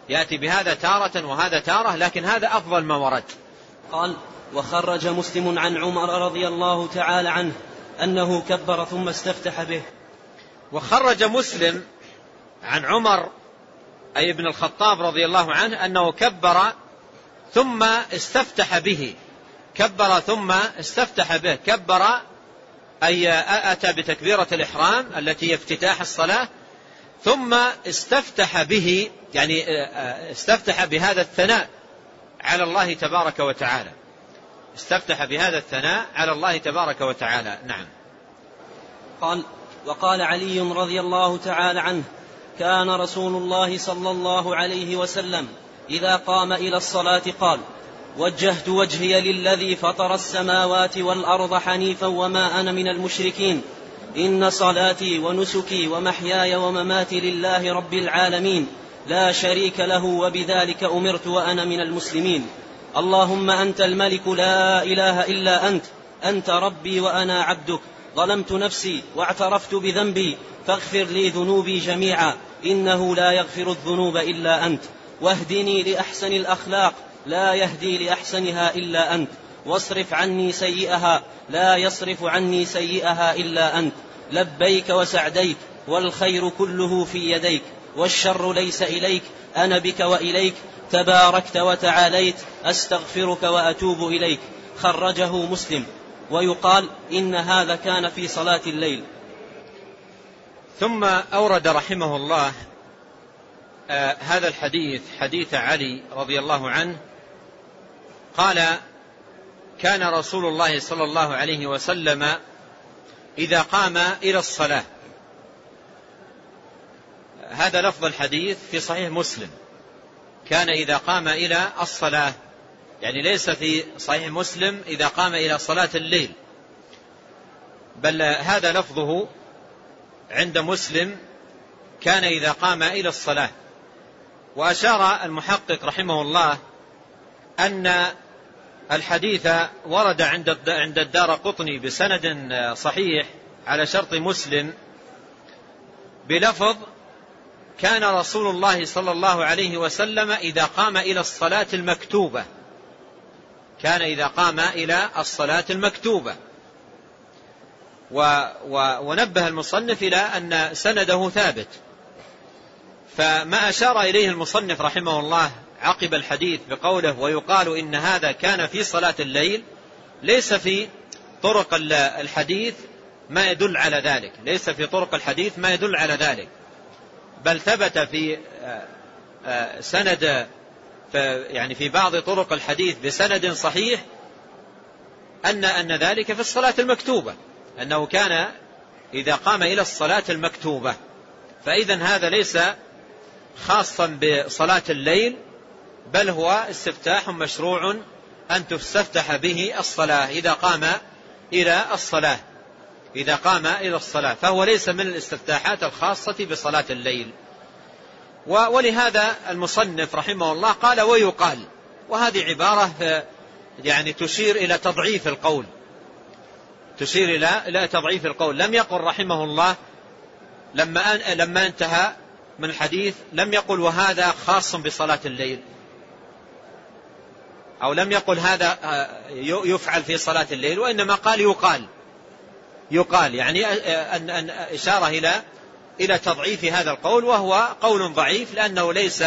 يأتي بهذا تارة وهذا تارة لكن هذا أفضل ما ورد. قال وخرج مسلم عن عمر رضي الله تعالى عنه أنه كبر ثم استفتح به. وخرج مسلم عن عمر أي ابن الخطاب رضي الله عنه أنه كبر ثم استفتح به. كبر ثم استفتح به. كبر أي أتى بتكبيرة الإحرام التي هي افتتاح الصلاة ثم استفتح به يعني استفتح بهذا الثناء على الله تبارك وتعالى. استفتح بهذا الثناء على الله تبارك وتعالى. نعم. قال وقال علي رضي الله تعالى عنه كان رسول الله صلى الله عليه وسلم إذا قام إلى الصلاة قال وجهت وجهي للذي فطر السماوات والأرض حنيفا وما أنا من المشركين. إن صلاتي ونسكي ومحياي ومماتي لله رب العالمين لا شريك له وبذلك أمرت وأنا من المسلمين. اللهم أنت الملك لا إله إلا أنت أنت ربي وأنا عبدك. ظلمت نفسي واعترفت بذنبي فاغفر لي ذنوبي جميعا إنه لا يغفر الذنوب إلا أنت. واهدني لأحسن الأخلاق لا يهدي لأحسنها إلا أنت. واصرف عني سيئها لا يصرف عني سيئها إلا أنت. لبيك وسعديك والخير كله في يديك والشر ليس إليك أنا بك وإليك تباركت وتعاليت أستغفرك وأتوب إليك. خرجه مسلم ويقال إن هذا كان في صلاة الليل. ثم أورد رحمه الله آه هذا الحديث حديث علي رضي الله عنه قال كان رسول الله صلى الله عليه وسلم إذا قام إلى الصلاة. هذا لفظ الحديث في صحيح مسلم. كان إذا قام إلى الصلاة. يعني ليس في صحيح مسلم إذا قام إلى صلاة الليل. بل هذا لفظه عند مسلم كان إذا قام إلى الصلاة. وأشار المحقق رحمه الله أن الحديث ورد عند عند الدار قطني بسند صحيح على شرط مسلم بلفظ كان رسول الله صلى الله عليه وسلم إذا قام إلى الصلاة المكتوبة. كان إذا قام إلى الصلاة المكتوبة. و و ونبه المصنف إلى أن سنده ثابت. فما أشار إليه المصنف رحمه الله عقب الحديث بقوله ويقال إن هذا كان في صلاة الليل ليس في طرق الحديث ما يدل على ذلك ليس في طرق الحديث ما يدل على ذلك. بل ثبت في آه، آه، سند يعني في بعض طرق الحديث بسند صحيح أن أن ذلك في الصلاة المكتوبة أنه كان إذا قام إلى الصلاة المكتوبة. فإذا هذا ليس خاصا بصلاة الليل بل هو استفتاح مشروع أن تستفتح به الصلاة إذا قام إلى الصلاة. إذا قام إلى الصلاة فهو ليس من الاستفتاحات الخاصة بصلاة الليل. ولهذا المصنف رحمه الله قال ويقال وهذه عبارة يعني تشير إلى تضعيف القول. تشير إلى إلى تضعيف القول. لم يقل رحمه الله لما لما انتهى من الحديث لم يقل وهذا خاص بصلاة الليل. أو لم يقل هذا آه، يفعل في صلاة الليل وإنما قال يقال. يقال يعني آه، أن أن إشارة إلى إلى تضعيف هذا القول وهو قول ضعيف لأنه ليس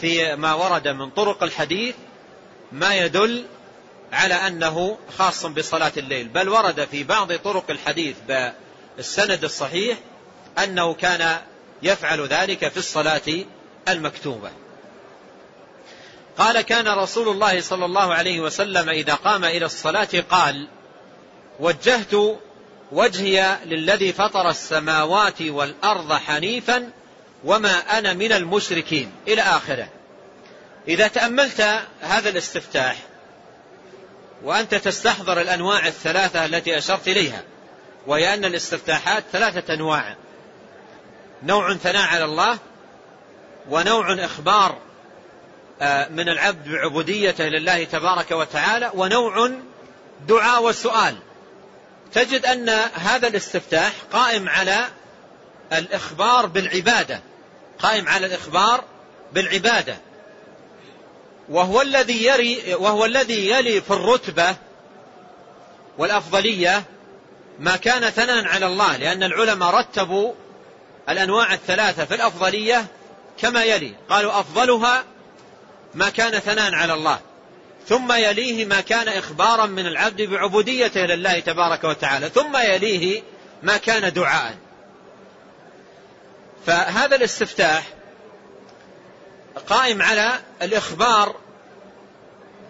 في ما ورد من طرق الحديث ما يدل على أنه خاص بصلاة الليل. بل ورد في بعض طرق الحديث بالسند الصحيح أنه كان يفعل ذلك في الصلاة المكتوبة. قال كان رسول الله صلى الله عليه وسلم إذا قام إلى الصلاة قال وجهت وجهي للذي فطر السماوات والأرض حنيفا وما أنا من المشركين. إلى آخره. إذا تأملت هذا الاستفتاح وأنت تستحضر الأنواع الثلاثة التي أشرت إليها وهي أن الاستفتاحات ثلاثة أنواع. نوع ثناء على الله ونوع إخبار من العبد بعبوديته لله تبارك وتعالى ونوع دعاء وسؤال. تجد أن هذا الاستفتاح قائم على الإخبار بالعبادة. قائم على الإخبار بالعبادة. وهو الذي يري وهو الذي يلي في الرتبة والأفضلية ما كان ثناء على الله لأن العلماء رتبوا الأنواع الثلاثة في الأفضلية كما يلي. قالوا أفضلها ما كان ثناء على الله. ثم يليه ما كان إخبارا من العبد بعبوديته لله تبارك وتعالى. ثم يليه ما كان دعاء. فهذا الاستفتاح قائم على الإخبار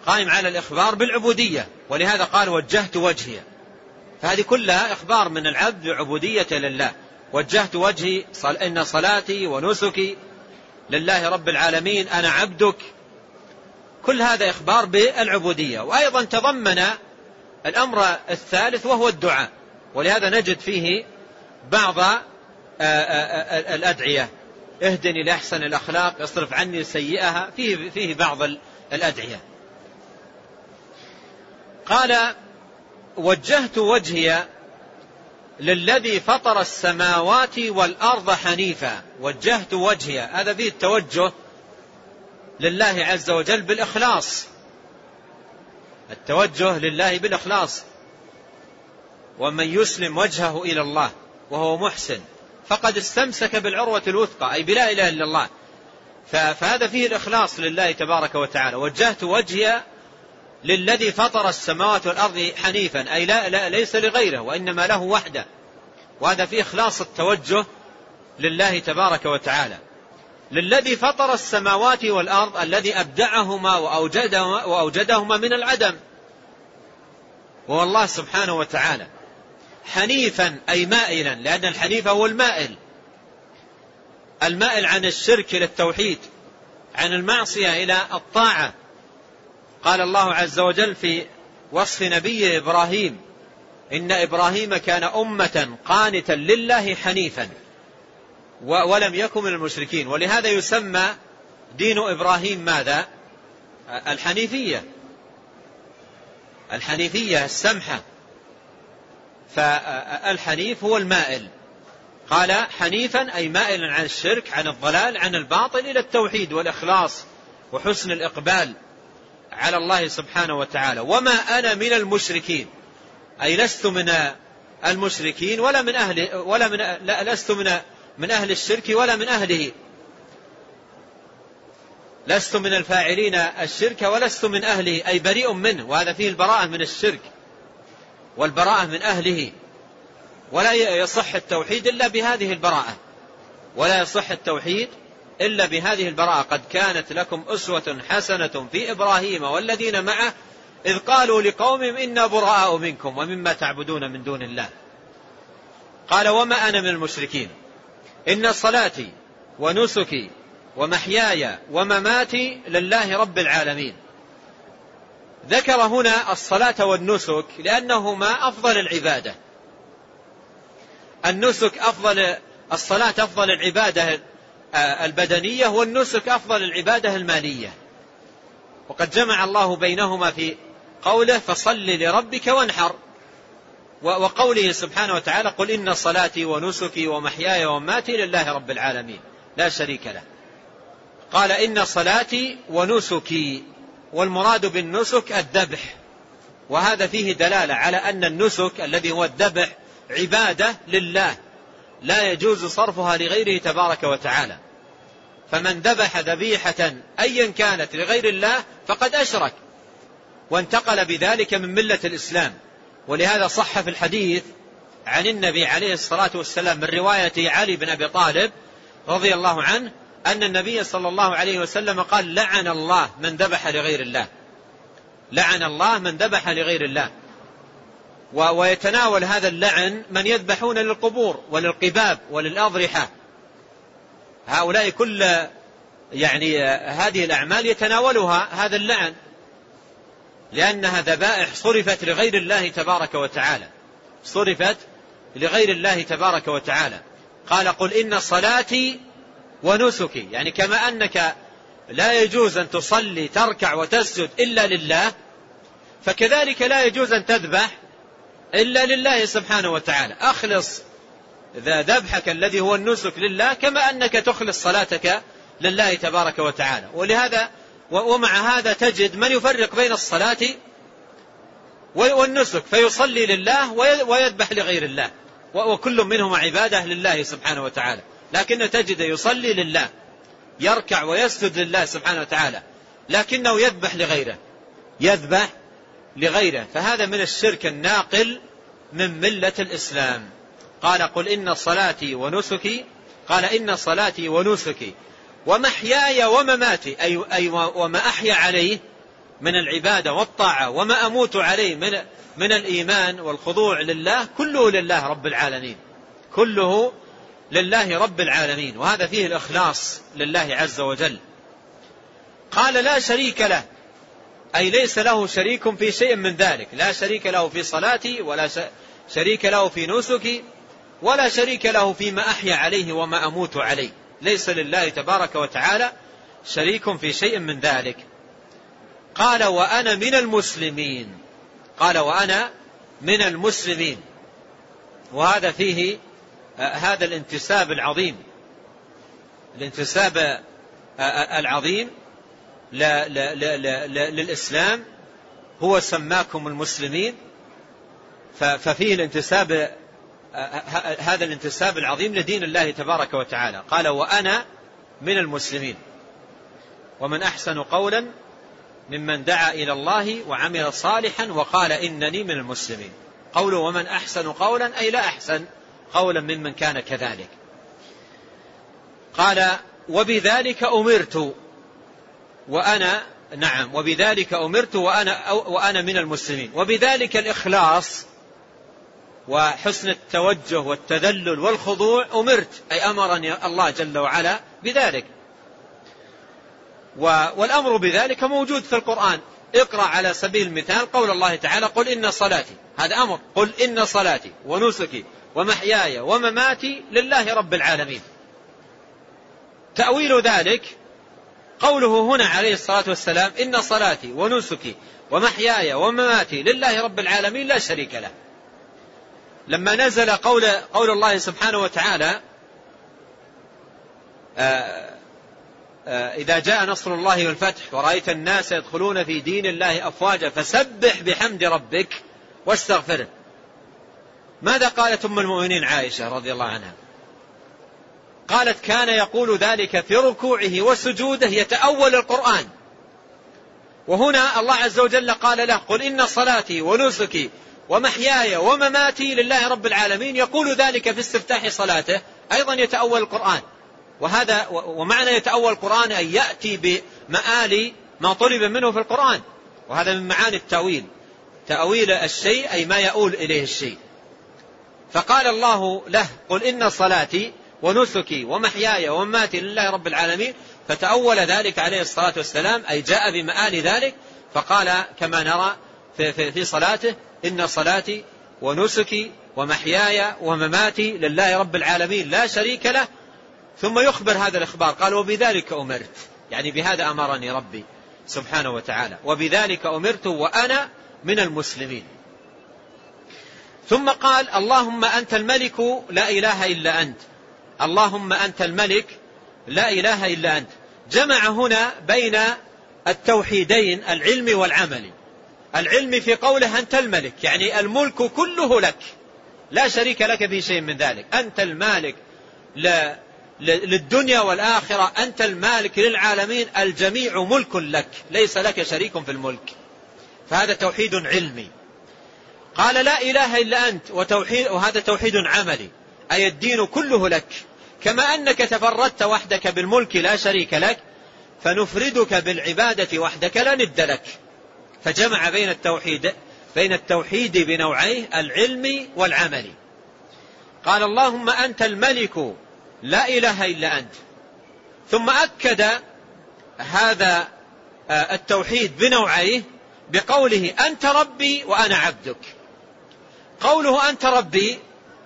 قائم على الإخبار بالعبودية. ولهذا قال وجهت وجهي. فهذه كلها إخبار من العبد بعبودية لله وجهت وجهي إن صلاتي ونسكي لله رب العالمين أنا عبدك. كل هذا إخبار بالعبودية. وأيضا تضمن الأمر الثالث وهو الدعاء. ولهذا نجد فيه بعض الأدعية. اهدني لأحسن الأخلاق اصرف عني سيئها. فيه, فيه بعض الأدعية. قال وجهت وجهي للذي فطر السماوات والأرض حنيفا. وجهت وجهي. هذا فيه التوجه لله عز وجل بالإخلاص. التوجه لله بالإخلاص. ومن يسلم وجهه إلى الله وهو محسن فقد استمسك بالعروة الوثقى أي بلا إله إلا الله. فهذا فيه الإخلاص لله تبارك وتعالى. وجهت وجهي للذي فطر السماوات والأرض حنيفا أي لا, لا ليس لغيره وإنما له وحده. وهذا فيه إخلاص التوجه لله تبارك وتعالى. للذي فطر السماوات والأرض الذي أبدعهما وأوجدهما, وأوجدهما من العدم. وهو الله سبحانه وتعالى حنيفا أي مائلا لأن الحنيف هو المائل. المائل عن الشرك إلى التوحيد عن المعصية إلى الطاعة. قال الله عز وجل في وصف نبيه إبراهيم إن إبراهيم كان أمة قانتا لله حنيفا. ولم يكن من المشركين. ولهذا يسمى دين إبراهيم ماذا؟ الحنيفية. الحنيفية السمحة. فالحنيف هو المائل. قال حنيفا أي مائلا عن الشرك عن الضلال عن الباطل إلى التوحيد والإخلاص وحسن الإقبال على الله سبحانه وتعالى. وما أنا من المشركين. أي لست من المشركين ولا من أهل ولا من لست من من أهل الشرك ولا من أهله. لست من الفاعلين الشرك ولست من أهله أي بريء منه وهذا فيه البراءة من الشرك والبراءة من أهله. ولا يصح التوحيد إلا بهذه البراءة. ولا يصح التوحيد إلا بهذه البراءة. قد كانت لكم أسوة حسنة في إبراهيم والذين معه إذ قالوا لقومهم إنا براء منكم ومما تعبدون من دون الله. قال وما أنا من المشركين؟ إن صلاتي ونسكي ومحياي ومماتي لله رب العالمين. ذكر هنا الصلاة والنسك لأنهما أفضل العبادة. النسك أفضل الصلاة أفضل العبادة البدنية والنسك أفضل العبادة المالية. وقد جمع الله بينهما في قوله فصل لربك وانحر. وقوله سبحانه وتعالى قل إن صلاتي ونسكي ومحياي ومماتي لله رب العالمين. لا شريك له. قال إن صلاتي ونسكي. والمراد بالنسك الذبح. وهذا فيه دلالة على أن النسك الذي هو الذبح عبادة لله. لا يجوز صرفها لغيره تبارك وتعالى. فمن ذبح ذبيحة أيا كانت لغير الله فقد أشرك. وانتقل بذلك من ملة الإسلام. ولهذا صح في الحديث عن النبي عليه الصلاة والسلام من رواية علي بن أبي طالب رضي الله عنه أن النبي صلى الله عليه وسلم قال لعن الله من ذبح لغير الله. لعن الله من ذبح لغير الله. ويتناول هذا اللعن من يذبحون للقبور وللقباب وللأضرحة. هؤلاء كل يعني هذه الأعمال يتناولها هذا اللعن. لأنها ذبائح صرفت لغير الله تبارك وتعالى. صرفت لغير الله تبارك وتعالى. قال قل إن صلاتي ونسكي. يعني كما أنك لا يجوز أن تصلي تركع وتسجد إلا لله فكذلك لا يجوز أن تذبح إلا لله سبحانه وتعالى. أخلص ذبحك الذي هو النسك لله كما أنك تخلص صلاتك لله تبارك وتعالى. ولهذا ومع هذا تجد من يفرق بين الصلاة والنسك فيصلي لله ويذبح لغير الله. وكل منهما عبادة لله سبحانه وتعالى. لكن تجد يصلي لله يركع ويسجد لله سبحانه وتعالى لكنه يذبح لغيره. يذبح لغيره. فهذا من الشرك الناقل من ملة الإسلام. قال قل إن صلاتي ونسكي قال إن صلاتي ونسكي. ومحياي ومماتي. أي, أي وما أحيا عليه من العبادة والطاعة وما أموت عليه من, من الإيمان والخضوع لله كله لله رب العالمين. كله لله رب العالمين. وهذا فيه الإخلاص لله عز وجل. قال لا شريك له. أي ليس له شريك في شيء من ذلك. لا شريك له في صلاتي ولا شريك له في نسكي ولا شريك له فيما أحيا عليه وما أموت عليه. ليس لله تبارك وتعالى شريك في شيء من ذلك. قال وأنا من المسلمين. قال وأنا من المسلمين. وهذا فيه آه، هذا الانتساب العظيم. الانتساب آه، آه، العظيم للإسلام. هو سماكم المسلمين. ففيه الانتساب هذا الانتساب العظيم لدين الله تبارك وتعالى. قال وأنا من المسلمين. ومن أحسن قولا ممن دعا إلى الله وعمل صالحا وقال إنني من المسلمين. قوله ومن أحسن قولا أي لا أحسن قولا ممن كان كذلك. قال وبذلك أمرت وأنا نعم وبذلك أمرت وأنا, وأنا من المسلمين. وبذلك الإخلاص وحسن التوجه والتذلل والخضوع أمرت أي أمرني الله جل وعلا بذلك. والأمر بذلك موجود في القرآن. اقرأ على سبيل المثال قول الله تعالى قل إن صلاتي. هذا أمر. قل إن صلاتي ونسكي ومحياي ومماتي لله رب العالمين. تأويل ذلك قوله هنا عليه الصلاة والسلام إن صلاتي ونسكي ومحياي ومماتي لله رب العالمين لا شريك له. لما نزل قول, قول الله سبحانه وتعالى آه، آه، إذا جاء نصر الله والفتح ورأيت الناس يدخلون في دين الله أفواجا فسبح بحمد ربك واستغفره ماذا قالت أم المؤمنين عائشة رضي الله عنها؟ قالت كان يقول ذلك في ركوعه وسجوده يتأول القرآن. وهنا الله عز وجل قال له قل إن صلاتي ونسكي ومحياي ومماتي لله رب العالمين. يقول ذلك في استفتاح صلاته. أيضا يتأول القرآن. وهذا ومعنى يتأول القرآن أن يأتي بمآل ما طلب منه في القرآن. وهذا من معاني التأويل. تأويل الشيء أي ما يؤول إليه الشيء. فقال الله له قل إن صلاتي ونسكي ومحياي ومماتي لله رب العالمين. فتأول ذلك عليه الصلاة والسلام. أي جاء بمآل ذلك. فقال كما نرى في, في, في صلاته إن صلاتي ونسكي ومحياي ومماتي لله رب العالمين لا شريك له. ثم يخبر هذا الإخبار. قال وبذلك أمرت. يعني بهذا أمرني ربي سبحانه وتعالى. وبذلك أمرت وأنا من المسلمين. ثم قال اللهم أنت الملك لا إله إلا أنت. اللهم أنت الملك لا إله إلا أنت. جمع هنا بين التوحيدين العلم والعمل. العلم في قوله أنت الملك يعني الملك كله لك لا شريك لك في شيء من ذلك. أنت المالك للدنيا والآخرة أنت المالك للعالمين الجميع ملك لك ليس لك شريك في الملك. فهذا توحيد علمي. قال لا إله إلا أنت وتوحيد وهذا توحيد عملي أي الدين كله لك. كما أنك تفردت وحدك بالملك لا شريك لك فنفردك بالعبادة وحدك لا ند لك. فجمع بين التوحيد بين التوحيد بنوعيه العلم والعمل. قال اللهم أنت الملك لا إله إلا أنت. ثم أكد هذا التوحيد بنوعيه بقوله أنت ربي وأنا عبدك. قوله أنت ربي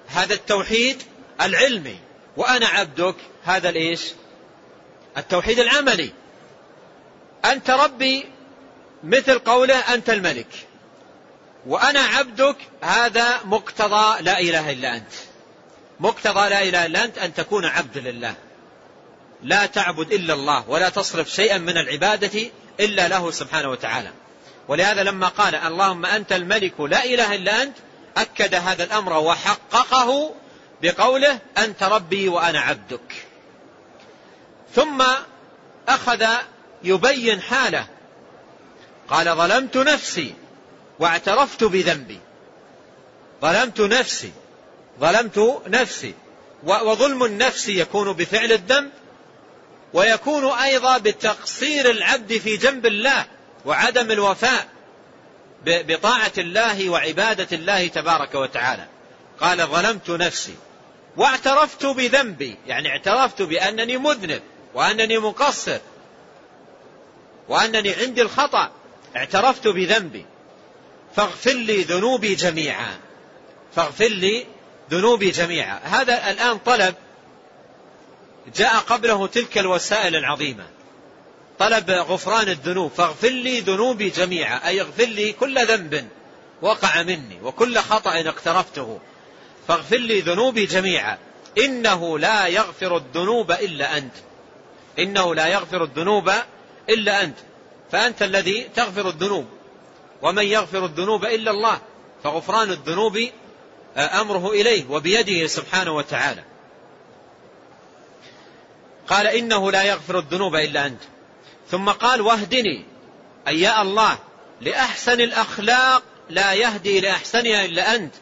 هذا التوحيد العلمي وأنا عبدك هذا الإيش؟ التوحيد العملي. أنت ربي مثل قوله أنت الملك. وأنا عبدك هذا مقتضى لا إله إلا أنت. مقتضى لا إله إلا أنت أن تكون عبد لله. لا تعبد إلا الله ولا تصرف شيئا من العبادة إلا له سبحانه وتعالى. ولهذا لما قال اللهم أنت الملك لا إله إلا أنت أكد هذا الأمر وحققه بقوله أنت ربي وأنا عبدك. ثم أخذ يبين حاله قال ظلمت نفسي واعترفت بذنبي. ظلمت نفسي ظلمت نفسي. وظلم النفس يكون بفعل الذنب ويكون أيضا بتقصير العبد في جنب الله وعدم الوفاء بطاعة الله وعبادة الله تبارك وتعالى. قال ظلمت نفسي واعترفت بذنبي يعني اعترفت بأنني مذنب وأنني مقصر وأنني عندي الخطأ. اعترفت بذنبي. فاغفر لي ذنوبي جميعا. فاغفر لي ذنوبي جميعا. هذا الآن طلب جاء قبله تلك الوسائل العظيمة. طلب غفران الذنوب. فاغفر لي ذنوبي جميعا. أي اغفر لي كل ذنب وقع مني وكل خطأ اقترفته. فاغفر لي ذنوبي جميعا. إنه لا يغفر الذنوب إلا أنت. إنه لا يغفر الذنوب إلا أنت. فأنت الذي تغفر الذنوب. ومن يغفر الذنوب إلا الله فغفران الذنوب آه، أمره إليه وبيده سبحانه وتعالى. قال إنه لا يغفر الذنوب إلا أنت. ثم قال واهدني أي يا الله لأحسن الأخلاق لا يهدي لأحسنها إلا أنت.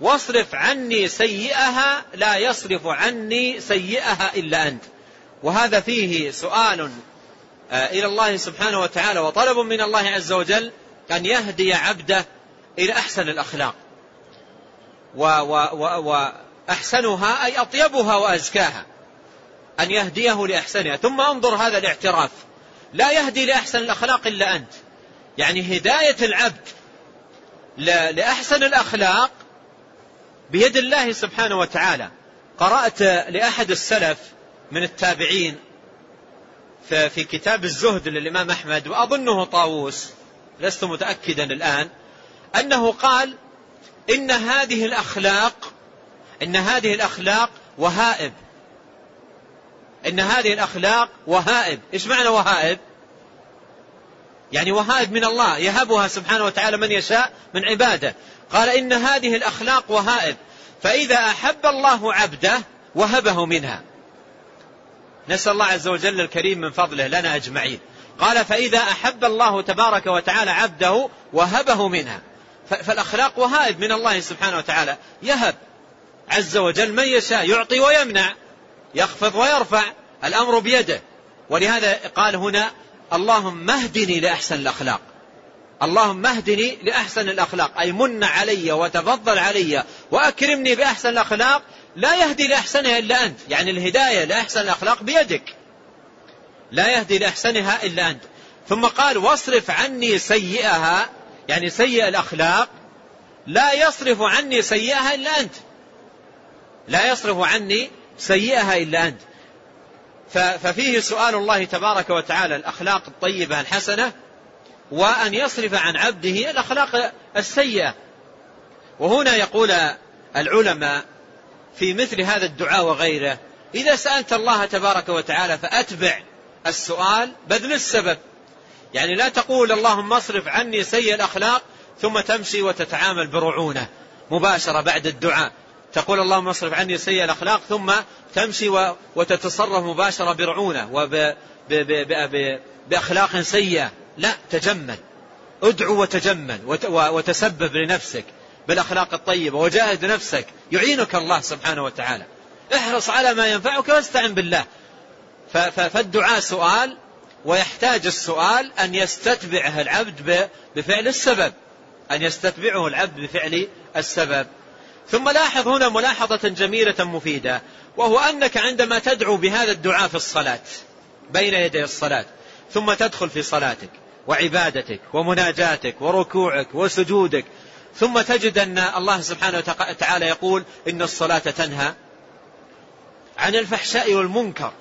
واصرف عني سيئها لا يصرف عني سيئها إلا أنت. وهذا فيه سؤال إلى الله سبحانه وتعالى وطلب من الله عز وجل أن يهدي عبده إلى أحسن الأخلاق. وأحسنها أي أطيبها وأزكاها أن يهديه لأحسنها. ثم انظر هذا الاعتراف. لا يهدي لأحسن الأخلاق إلا أنت. يعني هداية العبد لأحسن الأخلاق بيد الله سبحانه وتعالى. قرأت لأحد السلف من التابعين في كتاب الزهد للإمام أحمد وأظنه طاووس لست متأكدا الآن أنه قال إن هذه الأخلاق إن هذه الأخلاق وهائب. إن هذه الأخلاق وهائب. إيش معنى وهائب؟ يعني وهائب من الله يهبها سبحانه وتعالى من يشاء من عباده. قال إن هذه الأخلاق وهائب. فإذا أحب الله عبده وهبه منها. نسأل الله عز وجل الكريم من فضله لنا أجمعين. قال فإذا أحب الله تبارك وتعالى عبده وهبه منها. فالأخلاق وهائب من الله سبحانه وتعالى. يهب عز وجل من يشاء يعطي ويمنع يخفض ويرفع الأمر بيده. ولهذا قال هنا اللهم اهدني لأحسن الأخلاق. اللهم اهدني لأحسن الأخلاق. أي من علي وتفضل علي وأكرمني بأحسن الأخلاق لا يهدي لأحسنها إلا أنت. يعني الهداية لأحسن الأخلاق بيدك. لا يهدي لأحسنها إلا أنت. ثم قال واصرف عني سيئها. يعني سيء الأخلاق لا يصرف عني سيئها إلا أنت. لا يصرف عني سيئها إلا أنت. ففيه سؤال الله تبارك وتعالى الأخلاق الطيبة الحسنة وأن يصرف عن عبده الأخلاق السيئة. وهنا يقول العلماء في مثل هذا الدعاء وغيره. إذا سألت الله تبارك وتعالى فأتبع السؤال بذل السبب. يعني لا تقول اللهم اصرف عني سيء الأخلاق ثم تمشي وتتعامل برعونة مباشرة بعد الدعاء. تقول اللهم اصرف عني سيء الأخلاق ثم تمشي وتتصرف مباشرة برعونة وبأخلاق سيئة. لا تجمل. ادعو وتجمل وتسبب لنفسك. بالأخلاق الطيبة وجاهد نفسك يعينك الله سبحانه وتعالى. احرص على ما ينفعك واستعن بالله. فالدعاء سؤال ويحتاج السؤال أن يستتبعه العبد بفعل السبب. أن يستتبعه العبد بفعل السبب. ثم لاحظ هنا ملاحظة جميلة مفيدة وهو أنك عندما تدعو بهذا الدعاء في الصلاة بين يدي الصلاة ثم تدخل في صلاتك وعبادتك ومناجاتك وركوعك وسجودك ثم تجد أن الله سبحانه وتعالى يقول إن الصلاة تنهى عن الفحشاء والمنكر.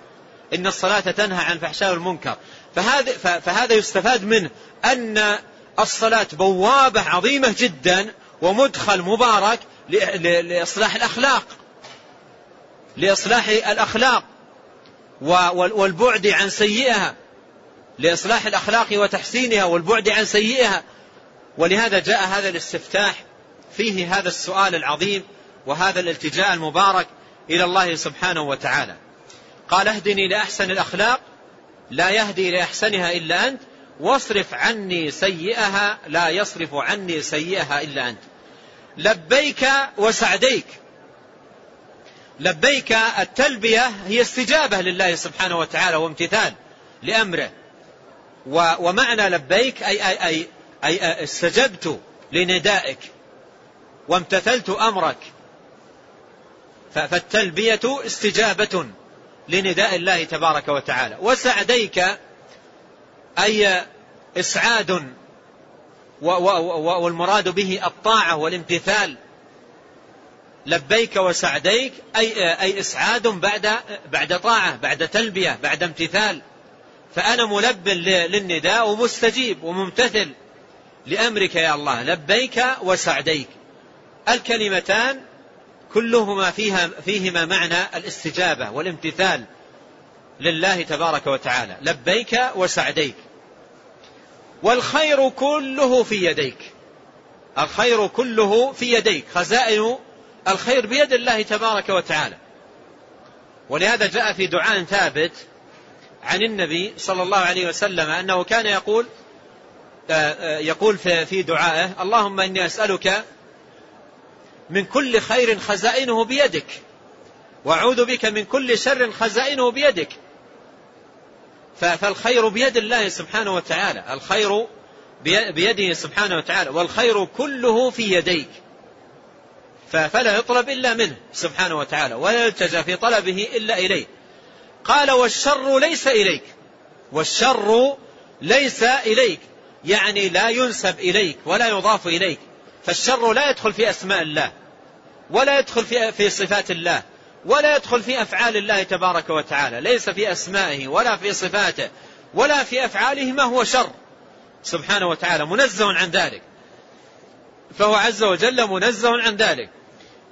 إن الصلاة تنهى عن الفحشاء والمنكر. فهذا, فهذا يستفاد منه أن الصلاة بوابة عظيمة جدا ومدخل مبارك لإصلاح الأخلاق. لإصلاح الأخلاق والبعد عن سيئها. لإصلاح الأخلاق وتحسينها والبعد عن سيئها. ولهذا جاء هذا الاستفتاح فيه هذا السؤال العظيم وهذا الالتجاء المبارك إلى الله سبحانه وتعالى. قال اهدني لأحسن الأخلاق لا يهدي لأحسنها إلا أنت واصرف عني سيئها لا يصرف عني سيئها إلا أنت. لبيك وسعديك. لبيك التلبية هي استجابة لله سبحانه وتعالى وامتثال لأمره. ومعنى لبيك أي, أي, أي, أي استجبت لندائك وامتثلت أمرك. فالتلبية استجابة لنداء الله تبارك وتعالى. وسعديك أي إسعاد والمراد به الطاعة والامتثال. لبيك وسعديك أي, أي إسعاد بعد, بعد طاعة بعد تلبية بعد امتثال. فأنا ملب للنداء ومستجيب وممتثل. لأمرك يا الله لبيك وسعديك. الكلمتان كلهما فيها فيهما معنى الاستجابة والامتثال لله تبارك وتعالى. لبيك وسعديك. والخير كله في يديك. الخير كله في يديك. خزائن الخير بيد الله تبارك وتعالى. ولهذا جاء في دعاء ثابت عن النبي صلى الله عليه وسلم أنه كان يقول يقول في دعائه اللهم إني أسألك من كل خير خزائنه بيدك وأعوذ بك من كل شر خزائنه بيدك. فالخير بيد الله سبحانه وتعالى الخير بيده سبحانه وتعالى والخير كله في يديك. فلا يطلب إلا منه سبحانه وتعالى ولا يلتجى في طلبه إلا إليه. قال والشر ليس إليك والشر ليس إليك. يعني لا ينسب إليك ولا يضاف إليك فالشر لا يدخل في أسماء الله ولا يدخل في, في صفات الله ولا يدخل في أفعال الله تبارك وتعالى ليس في أسمائه ولا في صفاته ولا في أفعاله ما هو شر. سبحانه وتعالى منزه عن ذلك. فهو عز وجل منزه عن ذلك.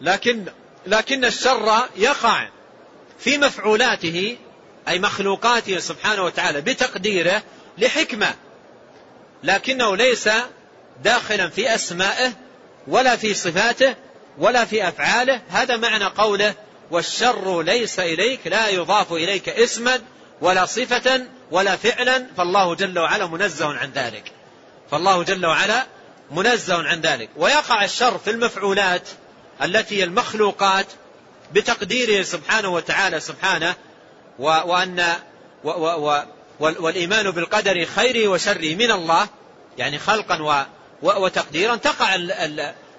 لكن لكن الشر يقع في مفعولاته أي مخلوقاته سبحانه وتعالى بتقديره لحكمة. لكنه ليس داخلا في أسمائه ولا في صفاته ولا في أفعاله. هذا معنى قوله والشر ليس إليك لا يضاف إليك اسما ولا صفة ولا فعلا. فالله جل وعلا منزه عن ذلك. فالله جل وعلا منزه عن ذلك. ويقع الشر في المفعولات التي المخلوقات بتقديره سبحانه وتعالى سبحانه وأن و و والإيمان بالقدر خيره وشره من الله يعني خلقا وتقديرا تقع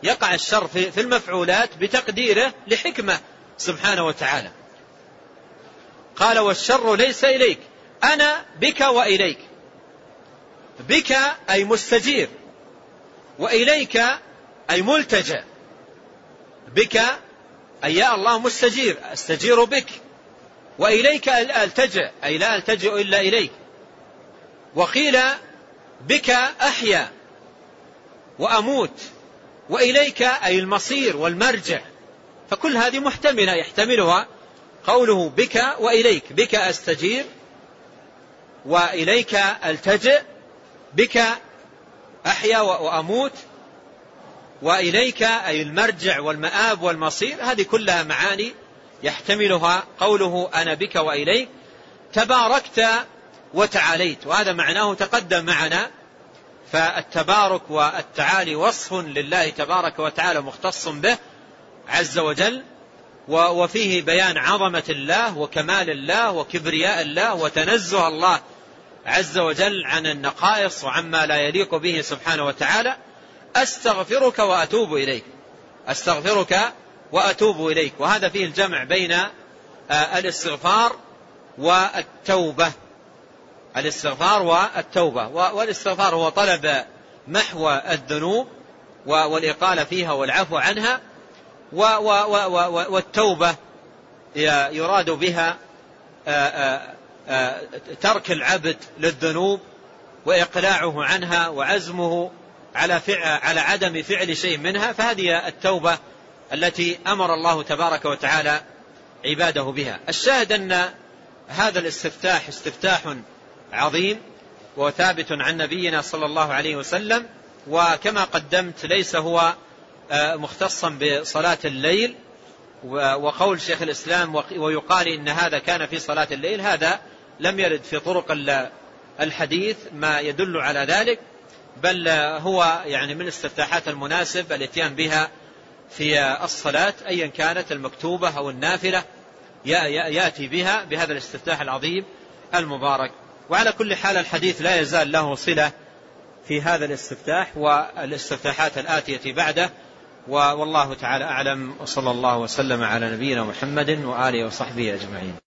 يقع الشر في المفعولات بتقديره لحكمة سبحانه وتعالى. قال والشر ليس إليك أنا بك وإليك. بك أي مستجير وإليك أي ملتجأ بك أي يا الله مستجير أستجير بك. وإليك ألتجئ أي لا ألتجئ إلا إليك. وقيل بك أحيا وأموت. وإليك أي المصير والمرجع. فكل هذه محتملة. يحتملها قوله بك وإليك. بك أستجير وإليك ألتجئ. بك أحيا وأموت. وإليك أي المرجع والمآب والمصير. هذه كلها معاني يحتملها قوله أنا بك وإليك تباركت وتعاليت. وهذا معناه تقدم معنا. فالتبارك والتعالي وصف لله تبارك وتعالى مختص به عز وجل وفيه بيان عظمة الله وكمال الله وكبرياء الله وتنزه الله عز وجل عن النقائص وعما لا يليق به سبحانه وتعالى. أستغفرك وأتوب إليك. أستغفرك وأتوب إليك. وهذا فيه الجمع بين آه، الاستغفار والتوبة. الاستغفار والتوبة. والاستغفار هو طلب محو الذنوب والإقالة فيها والعفو عنها. والتوبة يراد بها آه، آه، ترك العبد للذنوب وإقلاعه عنها وعزمه على على عدم فعل شيء منها. فهذه التوبة التي أمر الله تبارك وتعالى عباده بها. الشاهد أن هذا الاستفتاح استفتاح عظيم وثابت عن نبينا صلى الله عليه وسلم وكما قدمت ليس هو آه، مختصا بصلاة الليل وقول شيخ الإسلام ويقال إن هذا كان في صلاة الليل هذا لم يرد في طرق الحديث ما يدل على ذلك بل هو يعني من الاستفتاحات المناسب الإتيان بها في الصلاة أيا كانت المكتوبة أو النافلة يأتي بها بهذا الاستفتاح العظيم المبارك. وعلى كل حال الحديث لا يزال له صلة في هذا الاستفتاح والاستفتاحات الآتية بعده. والله تعالى أعلم وصلى الله وسلم على نبينا محمد وآله وصحبه أجمعين.